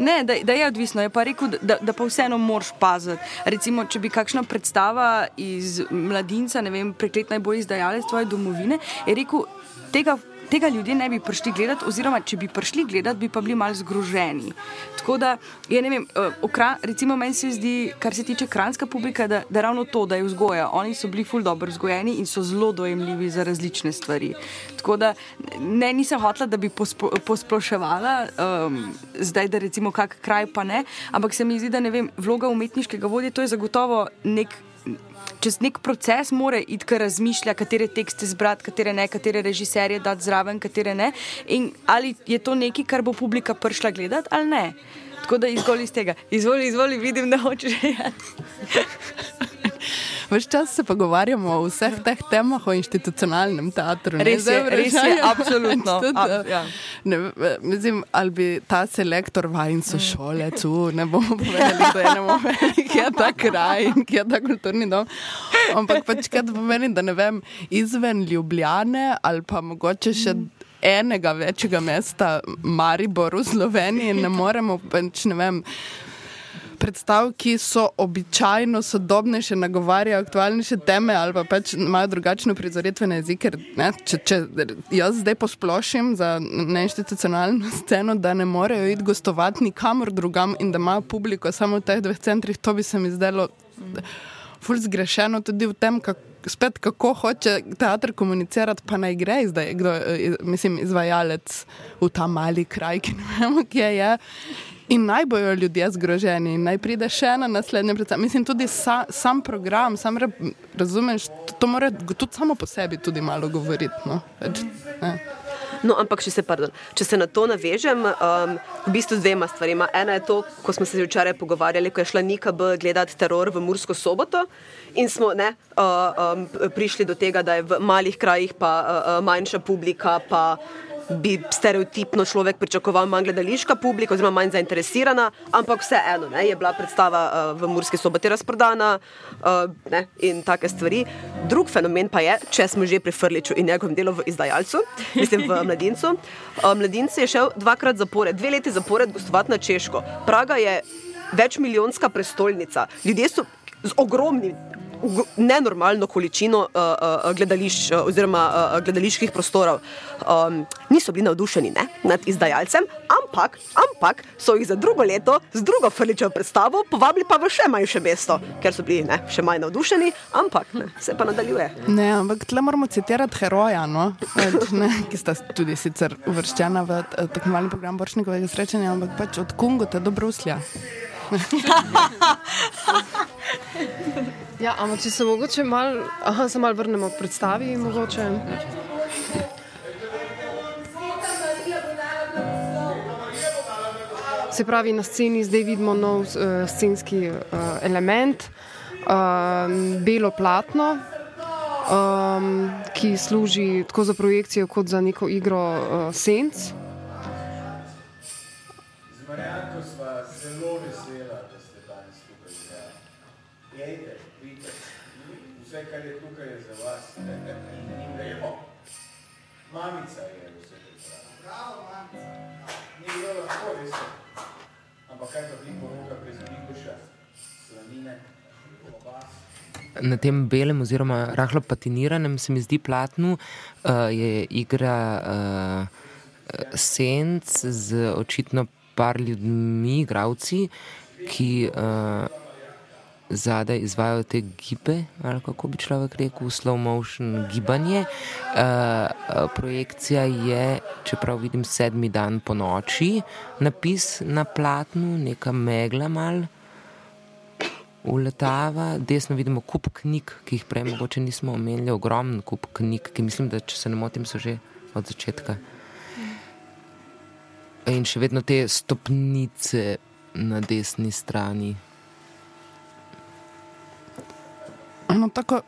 da, da je odvisno. Je pa rekel, da, da pa vseeno moraš paziti. Recimo, če bi kakšna predstava iz mladinca, ne vem, preklet najbolj izdajalec tvoje domovine, je rekel, tega tega ljudje ne bi prišli gledati, oziroma če bi prišli gledati, bi pa bili malo zgroženi. Tako da, je, ne vem, uh, okra, recimo meni se zdi, kar se tiče kranska publika, da, da ravno to, da je vzgoja. Oni so bili ful dobro vzgojeni in so zelo dojemljivi za različne stvari. Tako da ne, nisem hotela, da bi pospo, posploševala, um, zdaj da recimo kak kraj pa ne, ampak se mi zdi, da ne vem, vloga umetniškega vodja, to je zagotovo nek čez nek proces mora iti, ki razmišlja, katere tekste zbrati, katere ne, katere režiserje dati zraven, katere ne. In ali je to nekaj, kar bo publika prišla gledati ali ne. Tako da izvoli iz tega. Izvoli, izvoli, vidim, da hočeš. Ves čas se pogovarjamo o vseh teh temah, o institucionalnem teatru. Res je, res je, absolutno. Tudi, Ab, ja. ne, mislim, ali bi ta selektor vajen so šole, tu ne bomo povedali, da je ne bomo vedeli, kje je ta kraj in kje je ta kulturni dom. Ampak pač kaj to pomeni, da ne vem, izven Ljubljane ali pa mogoče še. Enega večjega mesta, Maribor v Sloveniji, ne moremo več, ne vem, predstav, ki so običajno sodobnejše, nagovarjajo aktualnejše teme ali pa pač imajo drugačne prizoritvene jezike. Če, če jaz zdaj posplošim za neinstitucionalno sceno, da ne morejo iti gostovati nikamor drugam in da imajo publiko samo v teh dveh centrih, to bi se mi zdelo ful zgrešeno tudi v tem, kako. Spet, kako hoče teater komunicirati, pa naj gre zdaj, kdo je izvajalec v ta mali kraj, ki ne vemo, kje je. In naj bojo ljudje zgroženi, naj pride še na naslednje predstavljanje. Mislim, tudi sa, sam program, sam re, razumeš, to, to mora tudi samo po sebi tudi malo govoriti. No? Več, No, ampak, če se, pardon, če se na to navežem, um, v bistvu dvema stvarima. Ena je to, ko smo se včeraj pogovarjali, ko je šla Nika B gledati teror v Mursko soboto in smo ne, uh, um, prišli do tega, da je v malih krajih pa uh, manjša publika, pa bi stereotipno človek pričakoval manj gledališka publika, oziroma manj zainteresirana, ampak vseeno je bila predstava uh, v Murski soboti razprodana uh, ne, in take stvari. Drug fenomen pa je, če smo že pri Frliču in njegovem delu v izdajalcu, mislim v Mladincu. Uh, Mladinci je šel dvakrat zapored, dve leti zapored gostovati na Češko. Praga je večmilijonska prestolnica. Ljudje so z ogromnim nenormalno količino uh, uh, gledališč uh, oziroma uh, gledaliških prostorov. Um, niso bili navdušeni ne, nad izdajalcem, ampak, ampak so jih za drugo leto z drugo Frličevo predstavo povabili pa v še manjše mesto, ker so bili ne, še manj navdušeni, ampak ne, se pa nadaljuje. Ne, ampak tle moramo citirati heroja, no? ne, ki sta tudi sicer uvrščena v tekmovalni program Boršnikovega srečanja, ampak pač od Kungota do Bruslja. Ja, ampak če se mogoče malo mal vrnemo k predstavi, mogoče. Se pravi, na sceni zdaj vidimo nov uh, scenski uh, element, uh, belo platno, um, ki služi tako za projekcijo, kot za neko igro uh, senc. kar Mamica je vse to pravi. Bravo, mamica. Ni bilo lahko, veste. Ampak kaj pa ti poroka prezibikuša? Slanine, obas. Na tem belem, oziroma rahlo patiniranem, se mi zdi platnu, uh, je igra uh, senc z očitno par ljudmi, igravci, ki uh, zadaj izvajo te gibe, ali kako bi človek rekel, slow motion gibanje. Uh, projekcija je, čeprav vidim sedmi dan po noči, napis na platnu, neka megla mal. Uletava, desno vidimo kup knjig, ki jih prej mogoče nismo omenili, ogromen kup knjig, ki mislim, da če se ne motim, so že od začetka. In še vedno te stopnice na desni strani. No, tako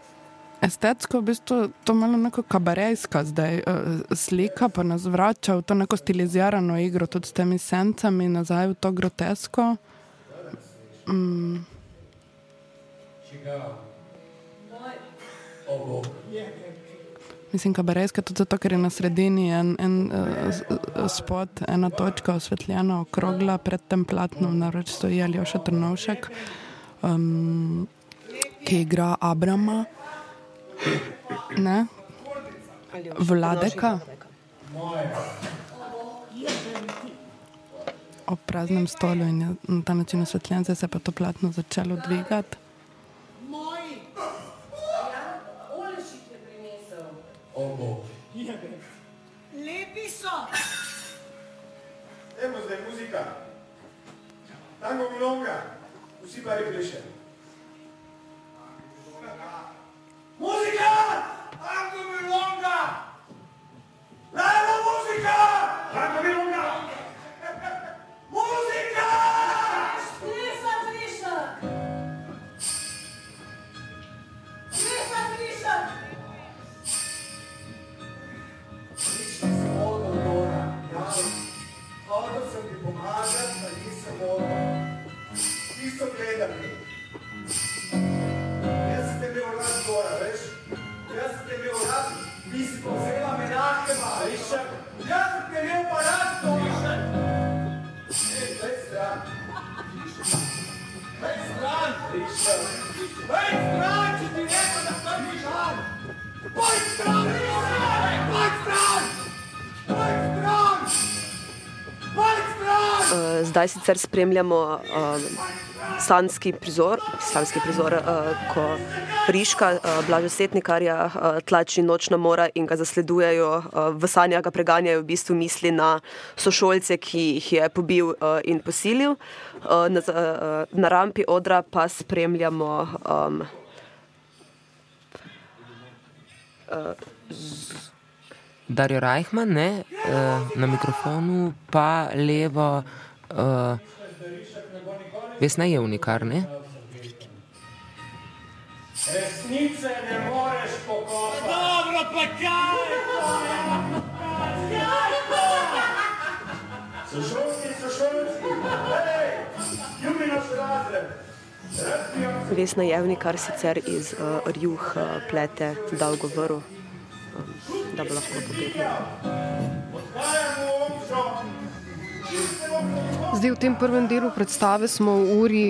estetsko, v bistvu to malo neko kabarejska zdaj uh, slika, pa nas vrača v to neko stilizirano igro, tudi s temi sencami, nazaj v to grotesko. Mm. Mislim, kabarejska tudi zato, ker je na sredini en, en uh, spot, ena točka osvetljena, okrogla pred tem platnom, naroč stoji ali še trnovšek. Um, ki igra Abrama, ne? Vladeka. Ob praznem stolu in na ta način osvetljen, zdaj se pa to platno začelo dvigati. Lepi so. Evo zdaj muzika. Tango milonga. Vsi pa replešeni. ¡Música! ¡A comilonga! ¡La de la música! ¡A comilonga! ¡Música! Zdaj sicer spremljamo uh, sanski prizor, sanski prizor uh, ko Priška, uh, Blažo Setnikarja, uh, tlači nočna mora in ga zasledujejo, uh, v sanjah ga preganjajo v bistvu misli na sošolce, ki jih je pobil uh, in posilil. Uh, na, uh, na rampi odra pa spremljamo um, uh, Darijo Rajhman, ne, uh, na mikrofonu, pa levo, uh, Vesna je unikar, ne? Resnice ne moreš pokopati. Dobro, pa kaj? Kaj pa? Vesna Jevni, kar sicer iz uh, rjuh uh, plete dolgo vrv, um, da bo lahko pobegnila. Zdaj v tem prvem delu predstave smo v uri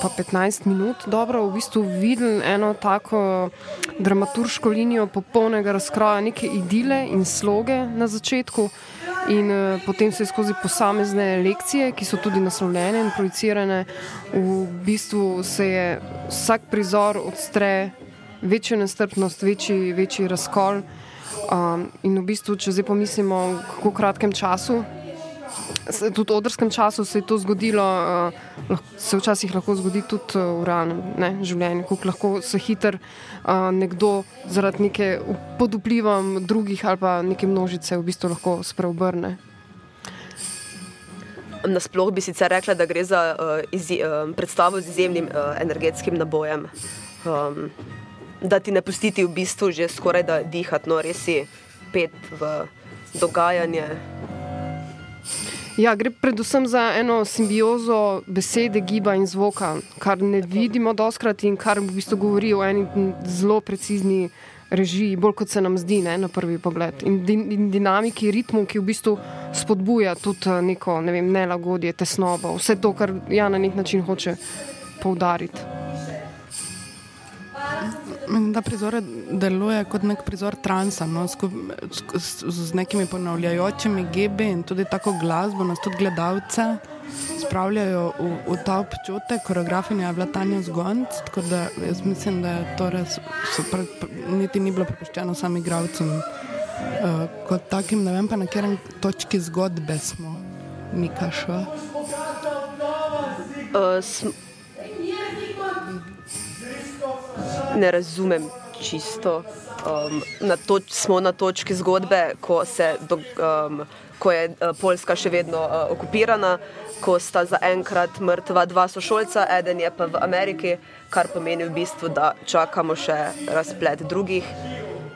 pa 15 minut dobro v bistvu videli eno tako dramaturško linijo popolnega razkroja, neke idile in sloge na začetku. In uh, potem se skozi posamezne lekcije, ki so tudi naslovljene in projicirane, v bistvu se je vsak prizor odstre večjo nestrpnost, večji, večji razkol. Um, in v bistvu, če zdaj pomislimo, kako kratkem času tudi v odrskem času se je to zgodilo, uh, se včasih lahko zgodi tudi uh, v realnem življenju, kako lahko se hiter uh, nekdo zaradi neke pod vplivom drugih ali pa neke množice v bistvu lahko spreobrne. Nasploh bi sicer rekla, da gre za uh, izje, uh, predstavo z izjemnim uh, energetskim nabojem. Um, da ti ne pustiti v bistvu že skoraj da dihati, no res je pet v dogajanje. Ja, gre predvsem za eno simbiozo besede, giba in zvoka, kar ne vidimo doskrat in kar v bistvu govori o eni zelo precizni režiji, bolj kot se nam zdi ne, na prvi pogled. In, din, in dinamiki, ritmu, ki v bistvu spodbuja tudi neko ne vem, nelagodje, tesnobo, vse to, kar ja na nek način hoče poudariti. Ta prizor deluje kot nek prizor transa, no, s, s, z nekimi ponavljajočimi gibi in tudi tako glasbo, nas tudi gledalce spravljajo v, v ta občutek. Koreografinja je bila Tanja Zgonc, tako da jaz mislim, da je to res super, niti ni bilo prepuščeno samim igravcem. Uh, kot takim, ne vem pa na katerem točki zgodbe smo, Mika še. Uh, ne razumem čisto. Um, na toč, smo na točki zgodbe, ko, do, um, ko je uh, Poljska še vedno uh, okupirana, ko sta zaenkrat mrtva dva sošolca, eden je pa v Ameriki, kar pomeni v bistvu, da čakamo še razplet drugih.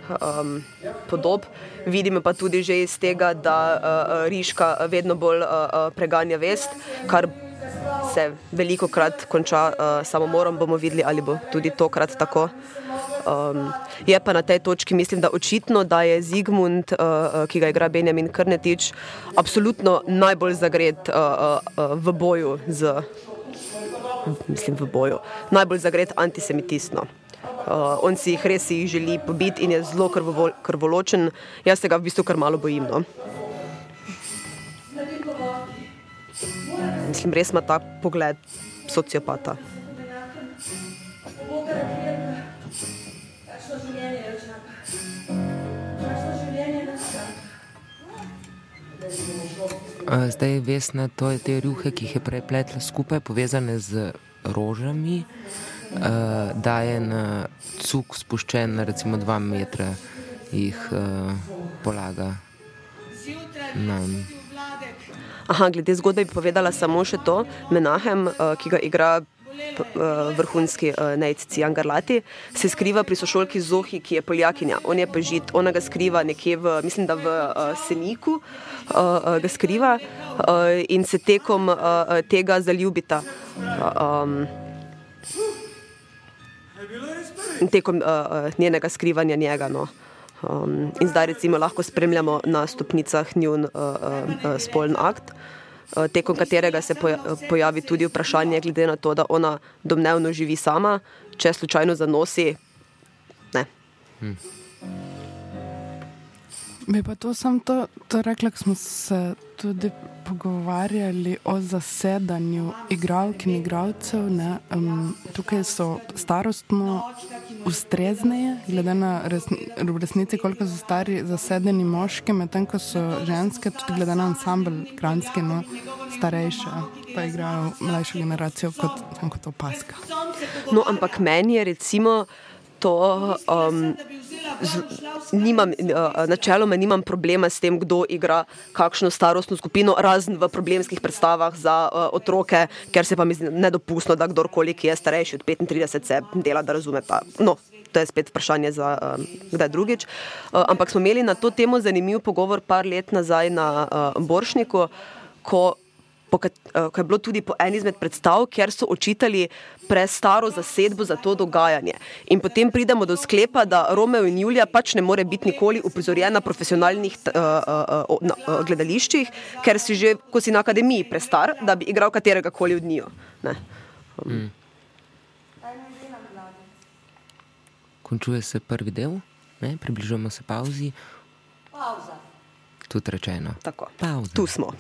Um, podob. Vidimo pa tudi že iz tega, da uh, Riška vedno bolj uh, preganja vest, kar se veliko krat konča uh, samomorom, bomo videli, ali bo tudi tokrat tako. Um, je pa na tej točki, mislim, da očitno, da je Zigmund, uh, ki ga igra Benjamin Krnetič, absolutno najbolj zagret uh, uh, v boju z, mislim, v boju, najbolj zagret antisemitistno. Uh, on si jih res jih želi pobiti in je zelo krvoločen, jaz se ga v bistvu kar malo bojim. No? Mislim, res ima ta pogled sociopata. Zdaj je vesna, to je te ruhe, ki jih je prepletla skupaj, povezane z rožami, da je na cuk spuščen, recimo dva metra, jih polaga. Nam. Aha, glede zgodbe bi povedala samo še to. Menahem, uh, ki ga igra uh, vrhunski uh, Nec Cijan Garlati, se skriva pri sošolki Zohi, ki je poljakinja. On je pa žid, ona ga skriva nekje v, mislim, da v uh, Seniku, uh, uh, ga skriva uh, in se tekom uh, tega zaljubita. Uh, um, tekom uh, njenega skrivanja njega. No. Um, in zdaj recimo lahko spremljamo na stopnicah njun uh, uh, spolni akt, uh, tekom katerega se poja pojavi tudi vprašanje, glede na to, da ona domnevno živi sama, če slučajno zanosi. Ne. Hmm. Bi pa to sam to, to rekla, ko smo se tudi pogovarjali o zasedanju igralk in igralcev. Um, tukaj so starostno ustrezneje, glede na resni, resnici, koliko so stari zasedeni moški, medtem ko so ženske, tudi glede na ansambl, kranski, no, starejše, pa igrajo mlajšo generacijo kot, kot opaska. No, ampak meni je recimo to. Um, z, nimam, uh, načeloma nimam problema s tem, kdo igra kakšno starostno skupino, razen v problemskih predstavah za uh, otroke, ker se pa mi zdi nedopustno, da kdorkoli, ki je starejši od 35, se dela, da razume ta. No. To je spet vprašanje za uh, kdaj drugič. Uh, ampak smo imeli na to temo zanimiv pogovor par let nazaj na uh, Boršniku, ko, po, eh, ko je bilo tudi po eni izmed predstav, kjer so očitali prestaro zasedbo za to dogajanje. In potem pridemo do sklepa, da Romeo in Julija pač ne more biti nikoli uprizorjena na profesionalnih uh, uh, uh, na, uh, gledališčih, ker si že, ko si na akademiji, prestar, da bi igral katerega koli od njiju. Ne. Mm. Končuje se prvi del, ne? približujemo se pauzi. Pauza. Tudi rečeno. Tako. Pauza. Tu smo.